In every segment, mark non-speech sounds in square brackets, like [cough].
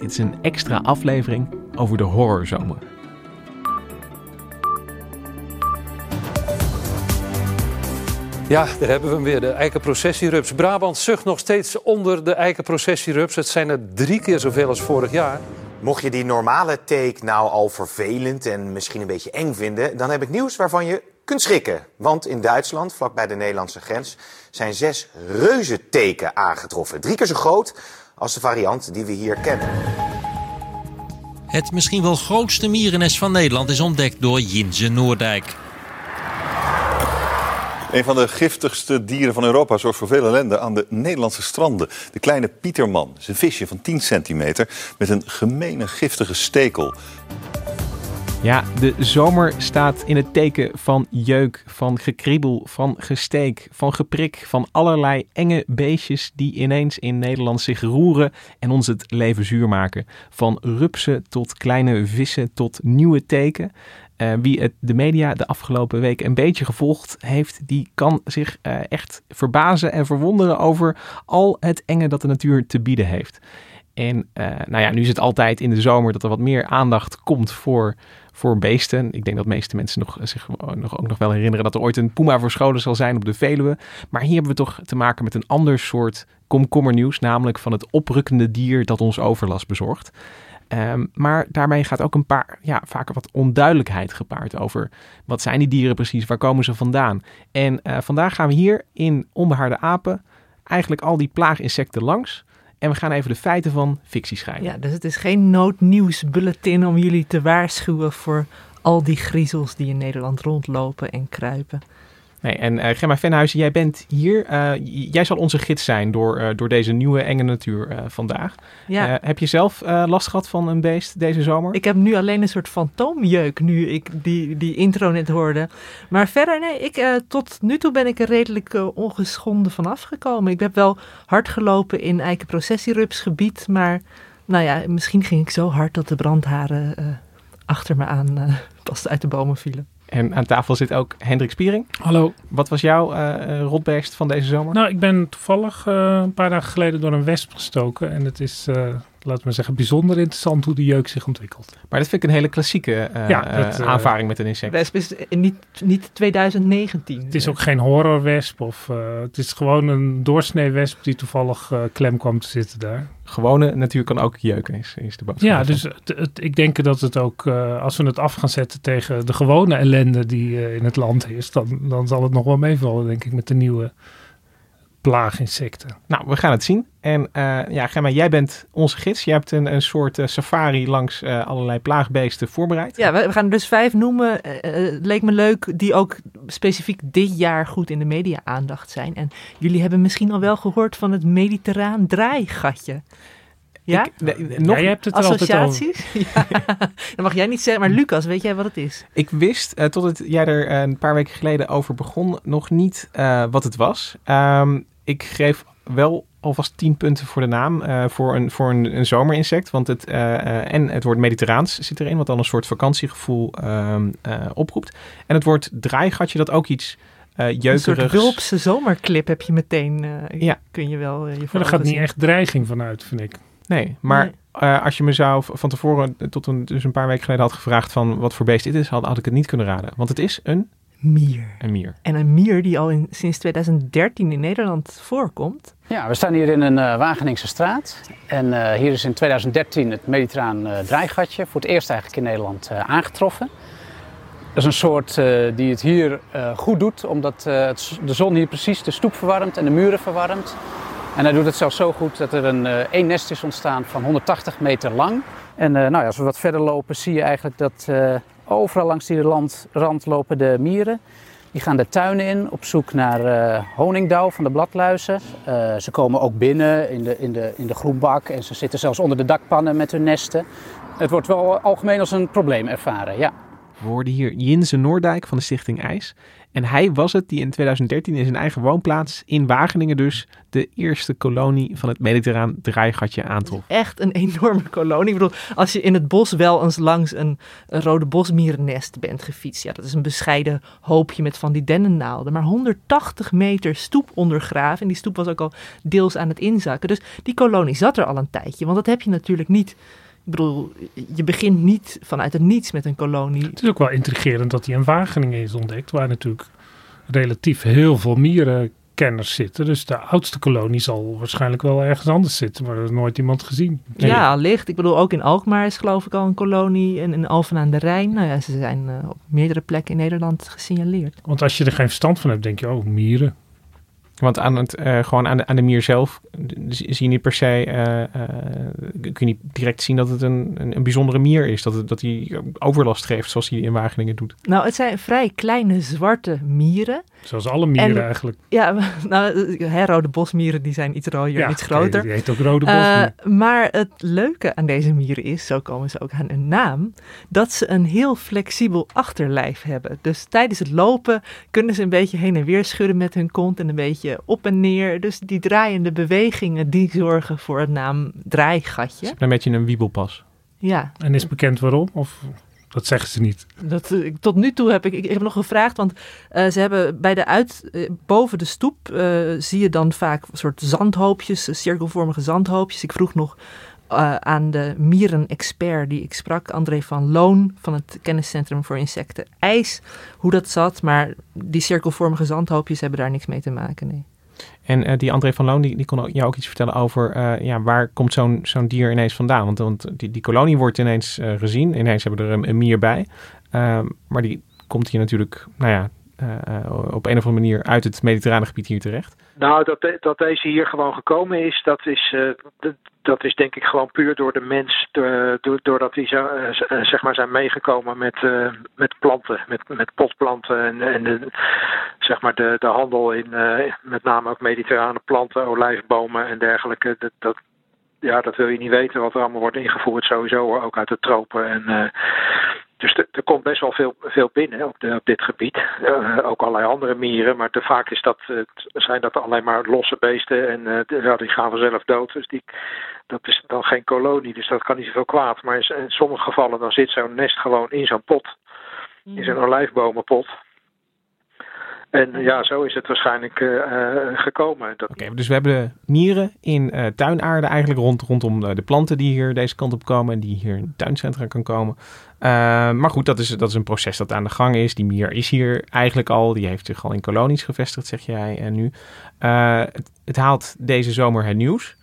Dit is een extra aflevering over de horrorzomer. Ja, daar hebben we hem weer, de eikenprocessierups. Brabant zucht nog steeds onder de eikenprocessierups. Het zijn er drie keer zoveel als vorig jaar. Mocht je die normale take nou al vervelend en misschien een beetje eng vinden, dan heb ik nieuws waarvan je kunt schrikken. Want in Duitsland, vlakbij de Nederlandse grens, zijn zes reuzenteken aangetroffen. Drie keer zo groot als de variant die we hier kennen. Het misschien wel grootste mierennest van Nederland is ontdekt door Jinze Noordijk. Een van de giftigste dieren van Europa zorgt voor veel ellende aan de Nederlandse stranden. De kleine Pieterman is een visje van 10 centimeter met een gemene giftige stekel. Ja, de zomer staat in het teken van jeuk, van gekriebel, van gesteek, van geprik, van allerlei enge beestjes die ineens in Nederland zich roeren en ons het leven zuur maken. Van rupsen tot kleine vissen tot nieuwe teken. Uh, wie het, de media de afgelopen weken een beetje gevolgd heeft, die kan zich uh, echt verbazen en verwonderen over al het enge dat de natuur te bieden heeft. En uh, nou ja, nu is het altijd in de zomer dat er wat meer aandacht komt voor, voor beesten. Ik denk dat de meeste mensen nog, zich nog, ook nog wel herinneren dat er ooit een puma verscholen zal zijn op de Veluwe. Maar hier hebben we toch te maken met een ander soort komkommernieuws, namelijk van het oprukkende dier dat ons overlast bezorgt. Um, maar daarmee gaat ook een paar, ja, vaker wat onduidelijkheid gepaard over wat zijn die dieren precies, waar komen ze vandaan. En uh, vandaag gaan we hier in Onbehaarde Apen eigenlijk al die plaaginsecten langs. En we gaan even de feiten van fictie scheiden. Ja, dus het is geen noodnieuwsbulletin om jullie te waarschuwen voor al die griezels die in Nederland rondlopen en kruipen. Nee, en uh, Gemma Venhuizen, jij bent hier. Uh, jij zal onze gids zijn door, uh, door deze nieuwe enge natuur vandaag. Ja. heb je zelf last gehad van een beest deze zomer? Ik heb nu alleen een soort fantoomjeuk nu ik die, die intro net hoorde. Maar verder, nee, ik, tot nu toe ben ik er redelijk ongeschonden van afgekomen. Ik heb wel hard gelopen in eikenprocessierupsgebied, maar nou ja, misschien ging ik zo hard dat de brandharen achter me aan pas uit de bomen vielen. En aan tafel zit ook Hendrik Spiering. Hallo. Wat was jouw uh, rotberst van deze zomer? Nou, ik ben toevallig uh, een paar dagen geleden door een wesp gestoken. En het is, uh, laten we zeggen, bijzonder interessant hoe de jeuk zich ontwikkelt. Maar dat vind ik een hele klassieke ja, dat, aanvaring met een insect. Wesp is niet, niet 2019. Het is ook geen horrorwesp. Of, het is gewoon een doorsneewesp die toevallig klem kwam te zitten daar gewone natuur kan ook jeuken, is, is de boodschap. Ja, dus het, het, ik denk dat het ook, uh, als we het af gaan zetten tegen de gewone ellende die uh, in het land is, dan, dan zal het nog wel meevallen, denk ik, met de nieuwe plaaginsecten. Nou, we gaan het zien. En uh, ja, Gemma, jij bent onze gids. Je hebt een, een soort uh, safari langs uh, allerlei plaagbeesten voorbereid. Ja, we, we gaan er dus vijf noemen. het leek me leuk, die ook specifiek dit jaar goed in de media aandacht zijn. En jullie hebben misschien al wel gehoord van het mediterraan draaigatje. Ja? Ik, nee, nog ja, je hebt het associaties? [laughs] ja. Dan mag jij niet zeggen, maar Lucas, weet jij wat het is? Ik wist, uh, totdat jij er uh, een paar weken geleden over begon, nog niet uh, wat het was. Um, ik geef wel alvast 10 punten voor de naam uh, voor, een, voor een, een zomerinsect. Want het, uh, uh, en het woord mediterraans zit erin, wat dan een soort vakantiegevoel oproept. En het woord draaigatje, dat ook iets jeukerigs... Een soort wulpse zomerclip heb je meteen, ja. kun je wel je Maar er gaat niet echt dreiging vanuit, vind ik. Nee, maar nee. Uh, als je me zou van tevoren, tot een, dus een paar weken geleden had gevraagd van wat voor beest dit is, had, had ik het niet kunnen raden. Want het is een... Mier. Een mier. En een mier die al in, sinds 2013 in Nederland voorkomt. Ja, we staan hier in een uh, Wageningse straat. En uh, hier is in 2013 het mediterraan draaigatje voor het eerst eigenlijk in Nederland aangetroffen. Dat is een soort die het hier goed doet, omdat het, de zon hier precies de stoep verwarmt en de muren verwarmt. En hij doet het zelfs zo goed dat er een uh, één nest is ontstaan van 180 meter lang. En uh, nou ja, als we wat verder lopen zie je eigenlijk dat uh, overal langs die land, rand lopen de mieren. Die gaan de tuinen in op zoek naar uh, honingdauw van de bladluizen. Uh, ze komen ook binnen in de, in, de, in de groenbak en ze zitten zelfs onder de dakpannen met hun nesten. Het wordt wel algemeen als een probleem ervaren, ja. We hoorden hier Jinse Noordijk van de Stichting IJs. En hij was het die in 2013 in zijn eigen woonplaats in Wageningen dus de eerste kolonie van het mediterraan draaigatje aantrof. Echt een enorme kolonie. Ik bedoel, als je in het bos wel eens langs een, een rode bosmierennest bent gefietst. Ja, dat is een bescheiden hoopje met van die dennennaalden. Maar 180 meter stoep ondergraven. En die stoep was ook al deels aan het inzakken. Dus die kolonie zat er al een tijdje. Want dat heb je natuurlijk niet bedoel, je begint niet vanuit het niets met een kolonie. Het is ook wel intrigerend dat hij in Wageningen is ontdekt, waar natuurlijk relatief heel veel mierenkenners zitten. Dus de oudste kolonie zal waarschijnlijk wel ergens anders zitten, maar er is nooit iemand gezien. Ja, allicht. Ik bedoel, ook in Alkmaar is geloof ik al een kolonie en in Alphen aan de Rijn. Nou ja, ze zijn uh, op meerdere plekken in Nederland gesignaleerd. Want als je er geen verstand van hebt, denk je, oh, mieren. Want aan, het, uh, gewoon aan de, aan de mier zelf zie je niet per se, uh, uh, kun je niet direct zien dat het een, een, een bijzondere mier is. Dat, het, dat hij overlast geeft zoals hij in Wageningen doet. Nou, het zijn vrij kleine zwarte mieren. Zoals alle mieren eigenlijk. Ja, [laughs] nou, hè, rode bosmieren die zijn iets rooier ja, iets groter. die heet ook rode bosmier. maar het leuke aan deze mieren is, zo komen ze ook aan hun naam, dat ze een heel flexibel achterlijf hebben. Dus tijdens het lopen kunnen ze een beetje heen en weer schudden met hun kont en een beetje op en neer. Dus die draaiende bewegingen die zorgen voor het naam draaigatje. Een beetje een wiebelpas. Ja. En is bekend waarom? Of dat zeggen ze niet. Dat, uh, tot nu toe heb ik, ik, heb nog gevraagd, want uh, ze hebben bij de uit, uh, boven de stoep zie je dan vaak een soort zandhoopjes, cirkelvormige zandhoopjes. Ik vroeg nog aan de mierenexpert die ik sprak, André van Loon van het Kenniscentrum voor Insecten IJs, hoe dat zat. Maar die cirkelvormige zandhoopjes hebben daar niks mee te maken, nee. En uh, die André van Loon, die, die kon jou ook iets vertellen over uh, ja, waar komt zo'n zo'n dier ineens vandaan? Want, want die, die kolonie wordt ineens gezien. Ineens hebben we er een, een mier bij. Ehm, maar die komt hier natuurlijk, nou ja, op een of andere manier uit het mediterrane gebied hier terecht. Nou, dat, dat deze hier gewoon gekomen is, dat is, dat is denk ik gewoon puur door de mens, doordat die zeg maar zijn meegekomen met, met planten, met, met potplanten en, en de, zeg maar de, de handel in met name ook mediterrane planten, olijfbomen en dergelijke. Dat, dat, ja, dat wil je niet weten wat er allemaal wordt ingevoerd, sowieso ook uit de tropen. En, dus er komt best wel veel, veel binnen op, de, op dit gebied. Uh, ook allerlei andere mieren, maar te vaak is dat, uh, zijn dat alleen maar losse beesten en uh, ja, die gaan vanzelf dood. Dus die, dat is dan geen kolonie, dus dat kan niet zoveel kwaad. Maar in, in sommige gevallen dan zit zo'n nest gewoon in zo'n pot, in zo'n olijfbomenpot. En ja, zo is het waarschijnlijk uh, gekomen. Oké, okay, dus we hebben de mieren in uh, tuinaarde eigenlijk rond, rondom de planten die hier deze kant op komen en die hier in tuincentra kan komen. maar goed, dat is, dat is een proces dat aan de gang is. Die mier is hier eigenlijk al, die heeft zich al in kolonies gevestigd, zeg jij en nu. Het, het haalt deze zomer het nieuws.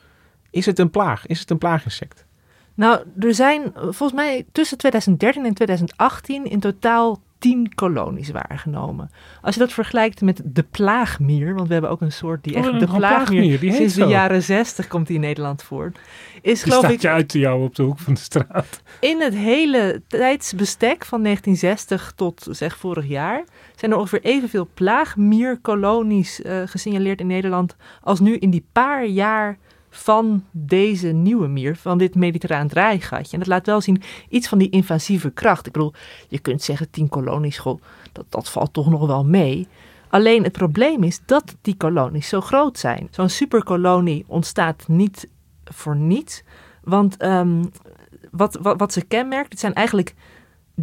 Is het een plaag? Is het een plaaginsect? Nou, er zijn volgens mij tussen 2013 en 2018 in totaal tien kolonies waargenomen. Als je dat vergelijkt met de plaagmier, want we hebben ook een soort die echt oh, de plaagmier, plaagmier die sinds zo. de jaren zestig komt die in Nederland voor. Is die geloof staat ik je uit te jou op de hoek van de straat. in het hele tijdsbestek van 1960 tot zeg vorig jaar zijn er ongeveer evenveel plaagmierkolonies uh, gesignaleerd in Nederland als nu in die paar jaar van deze nieuwe mier, van dit mediterraan draaigatje. En dat laat wel zien iets van die invasieve kracht. Ik bedoel, je kunt zeggen tien kolonies, dat, dat valt toch nog wel mee. Alleen het probleem is dat die kolonies zo groot zijn. Zo'n superkolonie ontstaat niet voor niets. Want um, wat, wat, wat ze kenmerkt, het zijn eigenlijk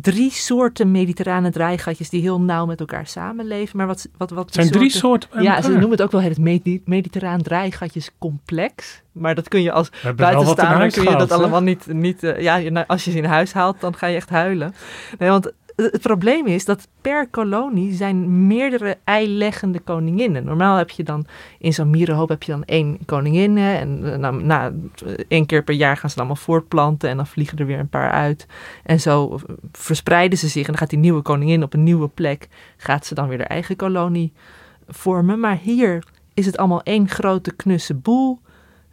drie soorten mediterrane draaigatjes die heel nauw met elkaar samenleven. Maar wat, wat, wat zijn drie soorten? Ja, ze noemen het ook wel het mediterraan draaigatjescomplex. Maar dat kun je als buitenstaander kun je dat allemaal niet... niet uh, ja, als je ze in huis haalt, dan ga je echt huilen. Nee, want het probleem is dat per kolonie zijn meerdere eileggende koninginnen. Normaal heb je dan in zo'n mierenhoop heb je dan één koningin. En nou, na één keer per jaar gaan ze allemaal voortplanten. En dan vliegen er weer een paar uit. En zo verspreiden ze zich. En dan gaat die nieuwe koningin op een nieuwe plek. Gaat ze dan weer de eigen kolonie vormen. Maar hier is het allemaal één grote knusse boel.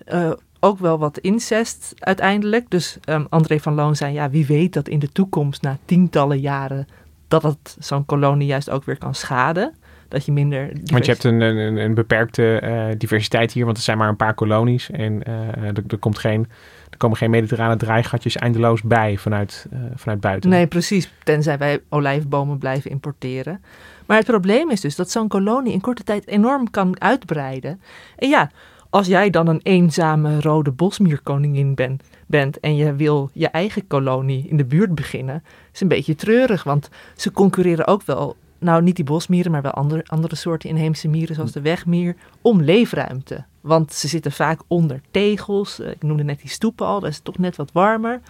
Uh, ook wel wat incest uiteindelijk. Dus um, André van Loon zei, ja, wie weet dat in de toekomst, na tientallen jaren, dat het zo'n kolonie juist ook weer kan schaden. dat je minder... Want je hebt een, een, een beperkte uh, diversiteit hier, want er zijn maar een paar kolonies. En uh, er, er, komt geen, er komen geen mediterrane draaigatjes eindeloos bij vanuit, uh, vanuit buiten. Nee, precies. Tenzij wij olijfbomen blijven importeren. Maar het probleem is dus dat zo'n kolonie in korte tijd enorm kan uitbreiden. En ja, als jij dan een eenzame rode bosmierkoningin bent, en je wil je eigen kolonie in de buurt beginnen, is een beetje treurig. Want ze concurreren ook wel, nou niet die bosmieren, maar wel andere, andere soorten inheemse mieren, zoals de wegmier, om leefruimte. Want ze zitten vaak onder tegels. Ik noemde net die stoepen al, dat is toch net wat warmer.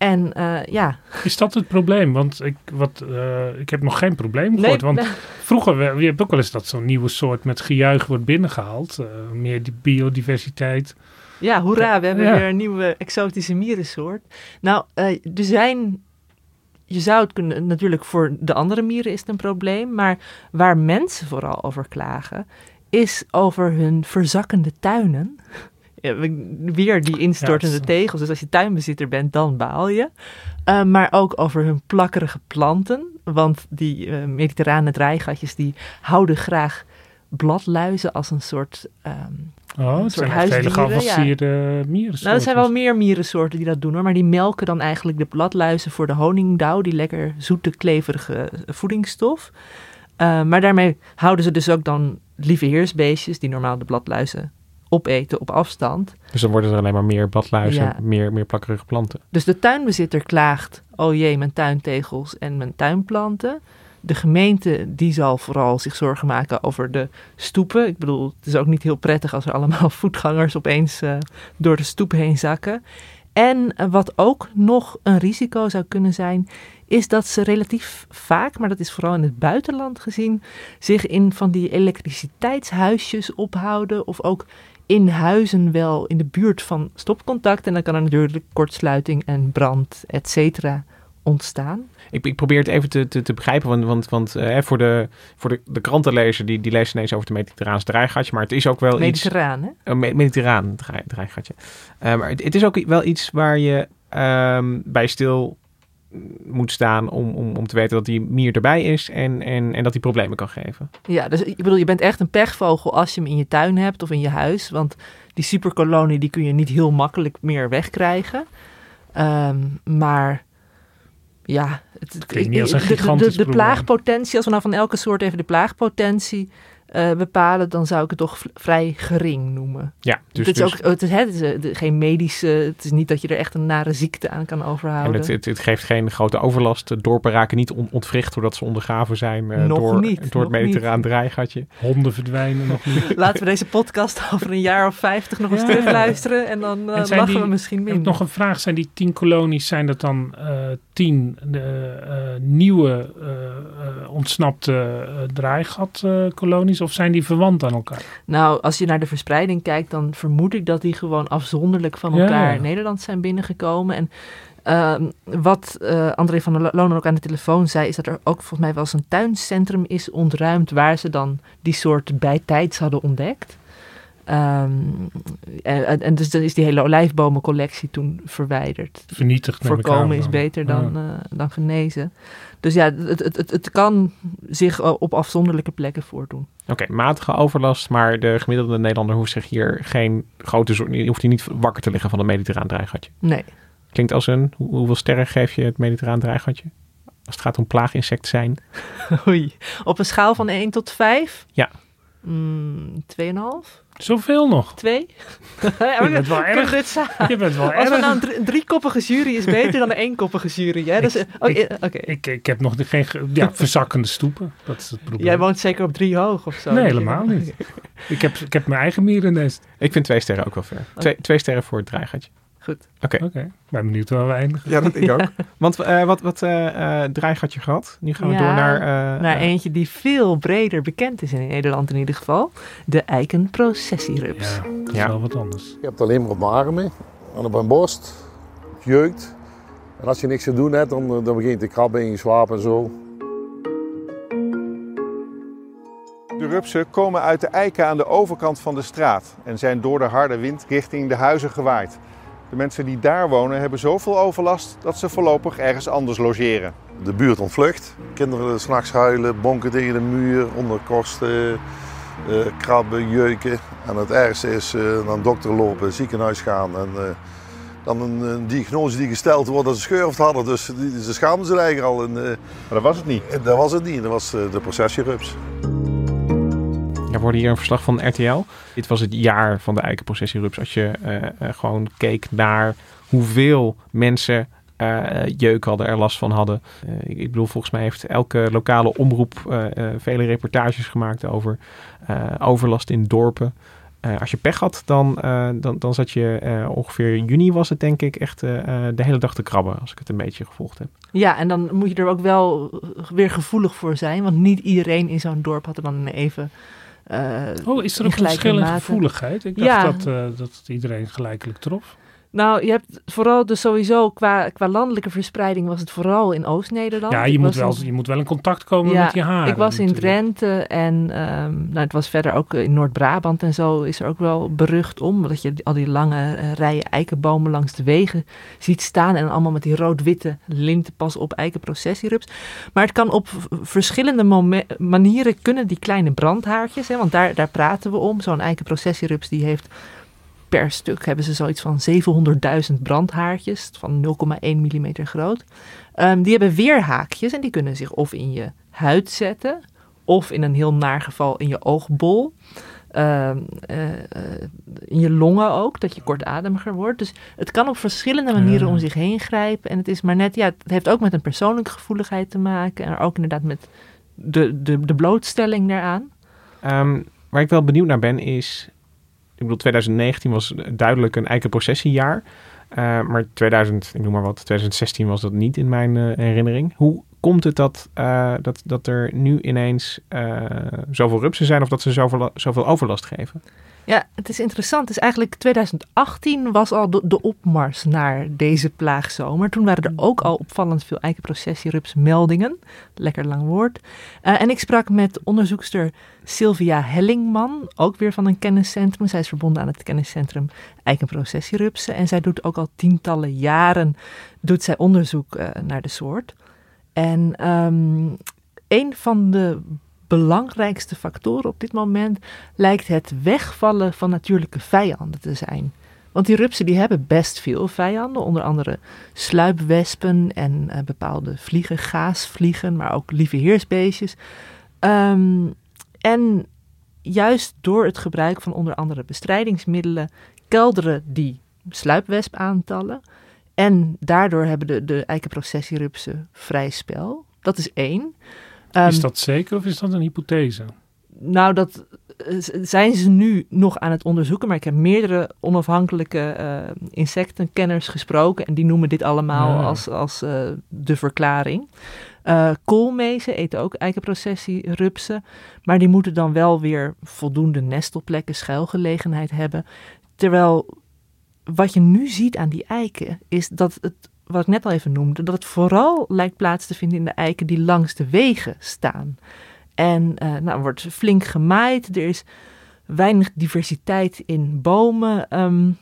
En uh, ja. Is dat het probleem? Want ik, wat, uh, ik heb nog geen probleem gehoord. Nee, want nee. vroeger, je hebt ook wel eens dat zo'n nieuwe soort met gejuich wordt binnengehaald. Uh, meer die biodiversiteit. Ja, hoera, we hebben ja. weer een nieuwe exotische mierensoort. Nou, er zijn je zou het kunnen, natuurlijk voor de andere mieren is het een probleem, maar waar mensen vooral over klagen, is over hun verzakkende tuinen. Ja, weer die instortende ja, tegels. Dus als je tuinbezitter bent, dan baal je. Uh, maar ook over hun plakkerige planten. Want die uh, mediterrane draaigatjes die houden graag bladluizen als een soort um, Oh, het zijn hele geavanceerde ja. mierensoorten. Nou, er zijn wel meer mierensoorten die dat doen hoor. Maar die melken dan eigenlijk de bladluizen voor de honingdauw. Die lekker zoete, kleverige voedingsstof. Uh, maar daarmee houden ze dus ook dan lieve heersbeestjes... die normaal de bladluizen opeten op afstand. Dus dan worden er alleen maar meer bladluizen, ja. meer, meer plakkerige planten. Dus de tuinbezitter klaagt, oh jee, mijn tuintegels en mijn tuinplanten. De gemeente die zal vooral zich zorgen maken over de stoepen. Ik bedoel, het is ook niet heel prettig als er allemaal [laughs] voetgangers opeens uh, door de stoep heen zakken. En uh, wat ook nog een risico zou kunnen zijn, is dat ze relatief vaak, maar dat is vooral in het buitenland gezien, zich in van die elektriciteitshuisjes ophouden of ook in huizen wel in de buurt van stopcontact. En dan kan er natuurlijk kortsluiting en brand, et cetera, ontstaan. Ik, ik, probeer het even te, te, te begrijpen, want, want, want uh, voor, de, voor de, de krantenlezer, die, die leest ineens over het mediterraanse draaigatje, maar het is ook wel Mediterraan, iets... Hè? Uh, mediterraan draai, draaigatje. Uh, maar het, het, is ook wel iets waar je um, bij stil moet staan om, om, om te weten dat die mier erbij is en, en, en dat die problemen kan geven. Ja, dus ik bedoel, je bent echt een pechvogel als je hem in je tuin hebt of in je huis, want die superkolonie die kun je niet heel makkelijk meer wegkrijgen. Um, maar ja, het, het klinkt niet als een gigantisch de, de, de plaagpotentie, als we nou van elke soort even de plaagpotentie uh, bepalen, dan zou ik het toch vrij gering noemen. Ja, dus het is, dus, ook, het is, het is geen medische, het is niet dat je er echt een nare ziekte aan kan overhouden. En het, het, het geeft geen grote overlast. De dorpen raken niet on, ontwricht doordat ze ondergraven zijn uh, nog door, niet, door het mediterraan draaigatje. Honden verdwijnen nog niet. [laughs] Laten we deze podcast over een jaar of vijftig nog eens ja. terugluisteren en dan uh, en lachen die, we misschien minder. nog een vraag, zijn die tien kolonies, zijn dat dan tien nieuwe ontsnapte draaigatkolonies? of zijn die verwant aan elkaar? Nou, als je naar de verspreiding kijkt, dan vermoed ik dat die gewoon afzonderlijk van elkaar ja. Nederland zijn binnengekomen. En uh, wat uh, André van der Lonen ook aan de telefoon zei, is dat er ook volgens mij wel eens een tuincentrum is ontruimd waar ze dan die soort bijtijds hadden ontdekt. Um, en, en, dus dan is die hele olijfbomencollectie toen verwijderd. Vernietigd. Voorkomen is beter dan, ja. uh, dan genezen. Dus ja, het, het, het, het kan zich op afzonderlijke plekken voordoen. Oké, okay, matige overlast, maar de gemiddelde Nederlander hoeft zich hier geen grote zorg, hoeft hier niet wakker te liggen van het mediterraan draaigatje. Nee. Klinkt als een, hoe, hoeveel sterren geef je het mediterraan draaigatje? Als het gaat om plaaginsect zijn. [laughs] Oei, op een schaal van 1 tot 5? Ja. Mm, 2,5? Zoveel nog? Twee? [laughs] je bent wel erg. Je bent wel Als erg. nou een drie, driekoppige jury is beter dan een [laughs] eenkoppige jury. Hè? Dus, oh, ik, okay. ik, ik, heb nog geen ja, [laughs] verzakkende stoepen. Dat is het probleem. Jij woont zeker op drie hoog of zo? Nee, helemaal niet. ik, heb, ik heb mijn eigen mierennest. Ik vind twee sterren ook wel ver. Twee, twee sterren voor het draaigatje. Goed. Oké. Okay. okay. Ben benieuwd waar we eindigen. Ja, dat ik ook. [laughs] Want uh, wat, wat uh, uh, draaigatje gehad? Nu gaan we ja, door naar... naar eentje die veel breder bekend is in Nederland in ieder geval. De eikenprocessierups. Ja, dat is ja. wel wat anders. Je hebt alleen maar op mijn armen en op mijn borst. Het jeukt. En als je niks te doen hebt, dan, dan begint te krabben in je slaap en zo. De rupsen komen uit de eiken aan de overkant van de straat en zijn door de harde wind richting de huizen gewaaid. De mensen die daar wonen hebben zoveel overlast dat ze voorlopig ergens anders logeren. De buurt ontvlucht. Kinderen s'nachts huilen, bonken tegen de muur, onderkosten, eh, krabben, jeuken. En het ergste is uh, naar een dokter lopen, ziekenhuis gaan en uh, dan een, een, diagnose die gesteld wordt dat ze schurft hadden. Dus die, ze schaamden zich eigenlijk al. En, maar dat was het niet? Dat was het niet, dat was de processierups. Ja, we hoorden hier een verslag van RTL. Dit was het jaar van de eikenprocessierups. Als je gewoon keek naar hoeveel mensen uh, jeuk hadden, er last van hadden. Uh, ik bedoel, volgens mij heeft elke lokale omroep vele reportages gemaakt over overlast in dorpen. als je pech had, dan, dan, dan zat je ongeveer in juni was het denk ik echt de hele dag te krabben, als ik het een beetje gevolgd heb. Ja, en dan moet je er ook wel weer gevoelig voor zijn, want niet iedereen in zo'n dorp had er dan even... oh, is er ook een verschillende gevoeligheid? Ik dacht ja. dat, dat het iedereen gelijkelijk trof. Nou, je hebt vooral dus sowieso qua, qua landelijke verspreiding was het vooral in Oost-Nederland. Ja, je moet, wel, je moet wel in contact komen met je haren. Ik was in Drenthe en um, nou, het was verder ook in Noord-Brabant en zo is er ook wel berucht om. Dat je al die lange uh, rijen eikenbomen langs de wegen ziet staan en allemaal met die rood-witte linten pas op eikenprocessierups. Maar het kan op verschillende manieren kunnen die kleine brandhaartjes, hè, want daar, daar praten we om. Zo'n eikenprocessierups die heeft per stuk hebben ze zoiets van 700.000 brandhaartjes van 0,1 mm groot. Um, die hebben weerhaakjes en die kunnen zich of in je huid zetten of in een heel naar geval in je oogbol. Uh, uh, in je longen ook, dat je kortademiger wordt. Dus het kan op verschillende manieren om zich heen grijpen. En het is maar net, ja, het heeft ook met een persoonlijke gevoeligheid te maken. En ook inderdaad met de, de, de blootstelling daaraan. Um, waar ik wel benieuwd naar ben is, ik bedoel, 2019 was duidelijk een eikenprocessiejaar. Uh, maar 2000, ik noem maar wat, 2016 was dat niet in mijn uh, herinnering. Hoe komt het dat, uh, dat, dat er nu ineens zoveel rupsen zijn of dat ze zoveel, zoveel overlast geven? Ja, het is interessant. Het is eigenlijk 2018 was al de, de opmars naar deze plaagzomer. Toen waren er ook al opvallend veel eikenprocessierups meldingen. Lekker lang woord. Uh, en ik sprak met onderzoekster Sylvia Hellingman, ook weer van een kenniscentrum. Zij is verbonden aan het kenniscentrum eikenprocessierupsen. En zij doet ook al tientallen jaren doet zij onderzoek uh, naar de soort. En um, een van de belangrijkste factoren op dit moment lijkt het wegvallen van natuurlijke vijanden te zijn. Want die rupsen die hebben best veel vijanden, onder andere sluipwespen en uh, bepaalde vliegen, gaasvliegen, maar ook lieve heersbeestjes. Um, en juist door het gebruik van onder andere bestrijdingsmiddelen kelderen die sluipwespaantallen. En daardoor hebben de, de eikenprocessierupsen vrij spel. Dat is één is ehm, dat zeker of is dat een hypothese? Nou, dat eh, zijn ze nu nog aan het onderzoeken. Maar ik heb meerdere onafhankelijke uh, insectenkenners gesproken. En die noemen dit allemaal als, als uh, de verklaring. Uh, koolmezen eten ook eikenprocessierupsen. Maar die moeten dan wel weer voldoende nestelplekken, schuilgelegenheid hebben. Terwijl wat je nu ziet aan die eiken is dat het wat ik net al even noemde, dat het vooral lijkt plaats te vinden in de eiken die langs de wegen staan. En uh, nou, wordt flink gemaaid, er is weinig diversiteit in bomen. Um,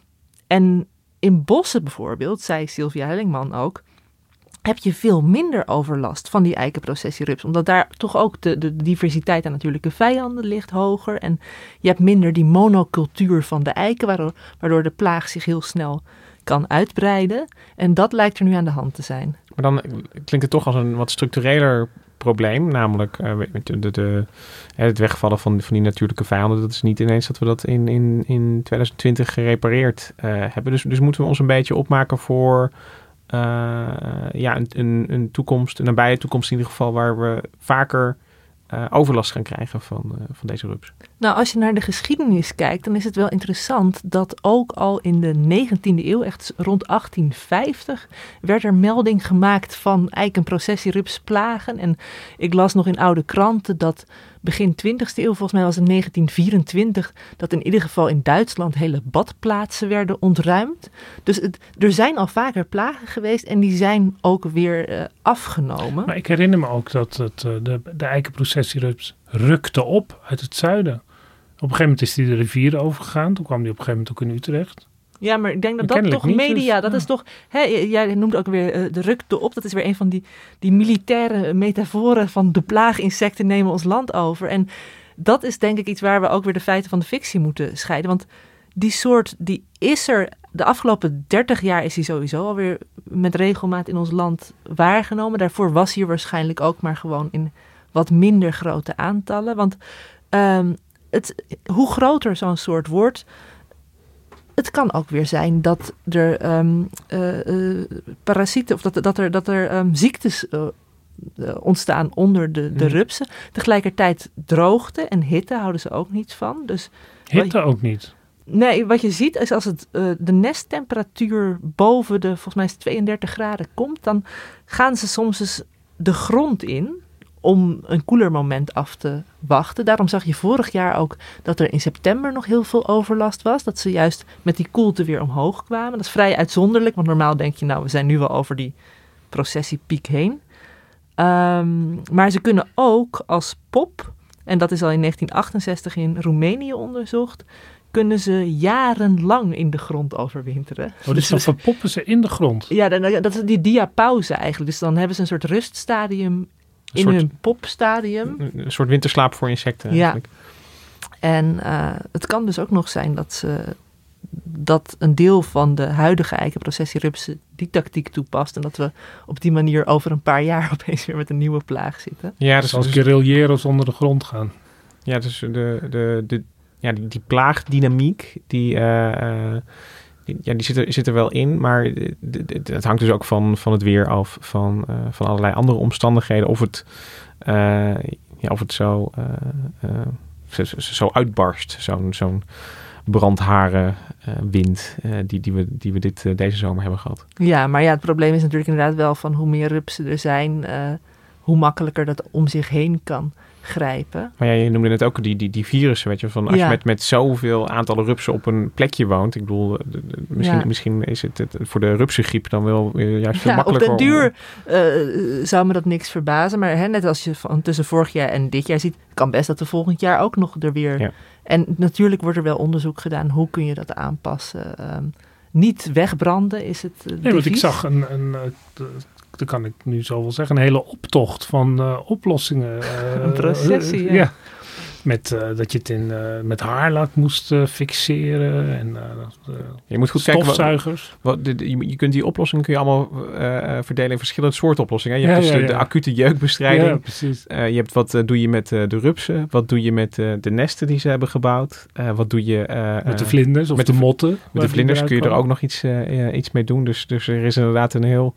en in bossen bijvoorbeeld, zei Sylvia Hellingman ook, heb je veel minder overlast van die eikenprocessierups. Omdat daar toch ook de, de diversiteit aan natuurlijke vijanden ligt hoger. En je hebt minder die monocultuur van de eiken, waardoor, waardoor de plaag zich heel snel kan uitbreiden. En dat lijkt er nu aan de hand te zijn. Maar dan klinkt het toch als een wat structureler probleem. Namelijk uh, de, de, het wegvallen van, van die natuurlijke vijanden. Dat is niet ineens dat we dat in, in, in 2020 gerepareerd uh, hebben. Dus, dus moeten we ons een beetje opmaken voor uh, ja, een, een, een toekomst, een nabije toekomst in ieder geval, waar we vaker uh, overlast gaan krijgen van, uh, van deze rups. Nou, als je naar de geschiedenis kijkt, dan is het wel interessant dat ook al in de 19e eeuw, echt rond 1850, werd er melding gemaakt van eikenprocessierupsplagen. En ik las nog in oude kranten dat begin 20e eeuw, volgens mij was het 1924, dat in ieder geval in Duitsland hele badplaatsen werden ontruimd. Dus er zijn al vaker plagen geweest en die zijn ook weer uh, afgenomen. Maar ik herinner me ook dat het, uh, de, de eikenprocessierups rukte op uit het zuiden. Op een gegeven moment is hij de rivier overgegaan. Toen kwam hij op een gegeven moment ook in Utrecht. Ja, maar ik denk dat dat toch niet, media, dus, dat ja. is toch... Hè, jij noemt ook weer eh, de rukte op. Dat is weer een van die, die militaire metaforen van de plaaginsecten nemen ons land over. En dat is denk ik iets waar we ook weer de feiten van de fictie moeten scheiden. Want die soort, die is er... De afgelopen 30 jaar is die sowieso alweer met regelmaat in ons land waargenomen. Daarvoor was hier waarschijnlijk ook maar gewoon in wat minder grote aantallen. Want ehm, het, hoe groter zo'n soort wordt, het kan ook weer zijn dat er ehm, eh, eh, parasieten of dat, dat er, dat er ehm, ziektes eh, ontstaan onder de, de Hmm. rupsen. Tegelijkertijd droogte en hitte houden ze ook niet van. Dus Hitte ook niet. Nee, wat je ziet is als het, de nesttemperatuur boven de, volgens mij is het 32 graden komt, dan gaan ze soms eens de grond in om een koeler moment af te wachten. Daarom zag je vorig jaar ook dat er in september nog heel veel overlast was. Dat ze juist met die koelte weer omhoog kwamen. Dat is vrij uitzonderlijk, want normaal denk je nou, we zijn nu wel over die processiepiek heen. Ehm, maar ze kunnen ook als pop, en dat is al in 1968 in Roemenië onderzocht, kunnen ze jarenlang in de grond overwinteren. Oh, dus dan verpoppen ze in de grond. Ja, dat is die diapauze eigenlijk. Dus dan hebben ze een soort ruststadium in soort- hun popstadium. Een, een soort winterslaap voor insecten Ja. eigenlijk. En eh, het kan dus ook nog zijn dat ze dat een deel van de huidige eikenprocessierupsen die tactiek toepast. En dat we op die manier over een paar jaar [laughs] opeens weer met een nieuwe plaag zitten. Ja, dus, Als dus- guerrilleros onder de grond gaan. Ja, dus de, de, de, ja, die, die plaagdynamiek, die, eh, eh, die, ja, die zit, er, zit er wel in. Maar het hangt dus ook van, van het weer af, van, eh, van allerlei andere omstandigheden. Of het, eh, ja, of het zo, eh, zo, zo- zo uitbarst, zo'n zo'n brandharen wind die, die we, die we dit, deze zomer hebben gehad. Ja, maar ja, het probleem is natuurlijk inderdaad wel van hoe meer rupsen er zijn, hoe makkelijker dat om zich heen kan grijpen. Maar ja, je noemde net ook die, die, die virussen, weet je, van als Ja. je met, met zoveel aantallen rupsen op een plekje woont. Ik bedoel, de- de- misschien, Ja. misschien is het, het voor de rupsengriep dan wel weer juist veel Ja, op makkelijker. den om- duur eh, zou me dat niks verbazen. Maar hè, net als je van tussen vorig jaar en dit jaar ziet, kan best dat er volgend jaar ook nog er weer. Ja. En natuurlijk wordt er wel onderzoek gedaan. Hoe kun je dat aanpassen? Ehm, niet wegbranden is het. eh, Nee, want ik zag een, een eh, dat kan ik nu zo wel zeggen, een hele optocht van eh, oplossingen. [laughs] eh, Een processie, eh, ja. Met, eh, dat je het in, eh, met haarlak moest fixeren en dat, Je moet goed kijken. wat- stofzuigers. Wat, de, de- je, je kunt die oplossingen kun je allemaal eh, eh, verdelen in verschillende soorten oplossingen. Je Ja, hebt dus ja, de, de ja. acute jeukbestrijding. Ja, precies. Eh, je hebt wat doe je met eh, de rupsen? Wat doe je met eh, de nesten die ze hebben gebouwd? Eh, wat doe je eh, Met de vlinders of met de motten, Met de vlinders kun je er ook nog iets, iets mee doen. Dus, dus er is inderdaad een heel.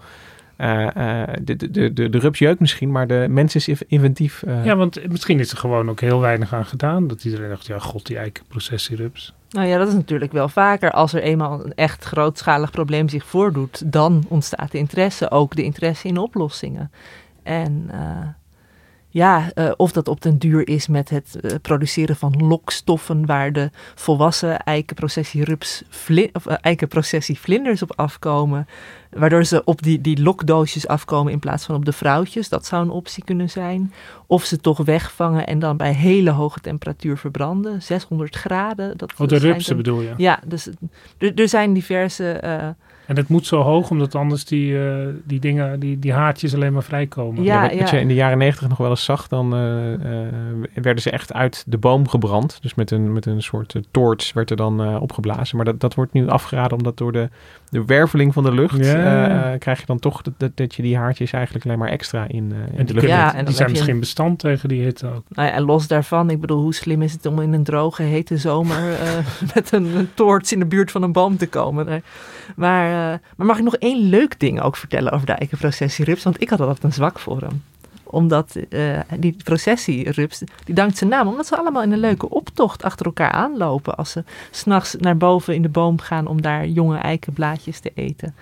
Eh, eh, de, de, de, de, rups jeukt misschien, maar de mens is inv- inventief. eh. Ja, want misschien is er gewoon ook heel weinig aan gedaan. Dat iedereen dacht, ja god, die eikenprocessierups. Nou ja, dat is natuurlijk wel vaker. Als er eenmaal een echt grootschalig probleem zich voordoet, dan ontstaat de interesse, ook de interesse in oplossingen. En eh, ja, eh, of dat op den duur is met het produceren van lokstoffen waar de volwassen eikenprocessierups vli- of eh, eikenprocessievlinders op afkomen, waardoor ze op die, die lokdoosjes afkomen in plaats van op de vrouwtjes. Dat zou een optie kunnen zijn. Of ze toch wegvangen en dan bij hele hoge temperatuur verbranden, 600 graden. Dat Oh, de rupsen een- bedoel je? Ja, dus er, er zijn diverse. eh, En het moet zo hoog, omdat anders die, eh, die dingen, die, die haartjes alleen maar vrijkomen. Ja, wat, wat je in de jaren negentig nog wel eens zag, dan eh, eh, werden ze echt uit de boom gebrand. Dus met een, met een soort toorts werd er dan eh, opgeblazen. Maar dat, dat wordt nu afgeraden omdat door de, de werveling van de lucht Ja. krijg je dan toch dat, dat, dat je die haartjes eigenlijk alleen maar extra in, eh, in En de lucht Ja, en dan die zijn misschien bestand tegen die hitte ook. nou ja, en los daarvan, ik bedoel, hoe slim is het om in een droge, hete zomer eh, [laughs] met een, een toorts in de buurt van een boom te komen? Nee. Maar, maar mag ik nog één leuk ding ook vertellen over de eikenprocessierups? Want ik had altijd een zwak voor hem. Omdat eh, die processierups, die dankt zijn naam, omdat ze allemaal in een leuke optocht achter elkaar aanlopen. Als ze s'nachts naar boven in de boom gaan om daar jonge eikenblaadjes te eten.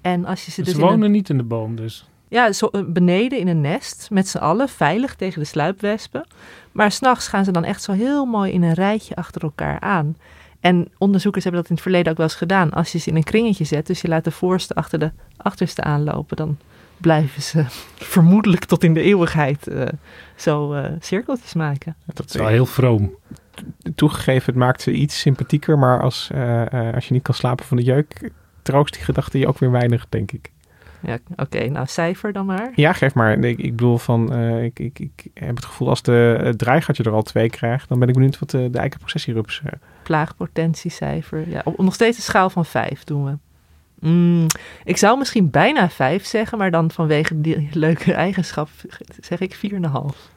En als je ze Ze dus in wonen een- niet in de boom dus. ja, zo, eh, beneden in een nest, met z'n allen, veilig tegen de sluipwespen. Maar s'nachts gaan ze dan echt zo heel mooi in een rijtje achter elkaar aan. En onderzoekers hebben dat in het verleden ook wel eens gedaan. Als je ze in een kringetje zet, dus je laat de voorste achter de achterste aanlopen, dan blijven ze [laughs] vermoedelijk tot in de eeuwigheid uh, zo uh, cirkeltjes maken. Dat is wel heel vroom. Toegegeven, het maakt ze iets sympathieker, maar als, uh, als je niet kan slapen van de jeuk, troost die gedachte je ook weer weinig, denk ik. Ja, oké. Nou, cijfer dan maar. Ja, geef maar. Ik, ik bedoel van, uh, ik, ik, ik heb het gevoel als de, draaigatje er al twee krijgt, dan ben ik benieuwd wat de, de eikenprocessierups... Uh... Plaagpotentiecijfer. Ja, op, nog steeds een schaal van vijf doen we. Mm, ik zou misschien bijna vijf zeggen, maar dan vanwege die [laughs] leuke eigenschap zeg ik vier en een half.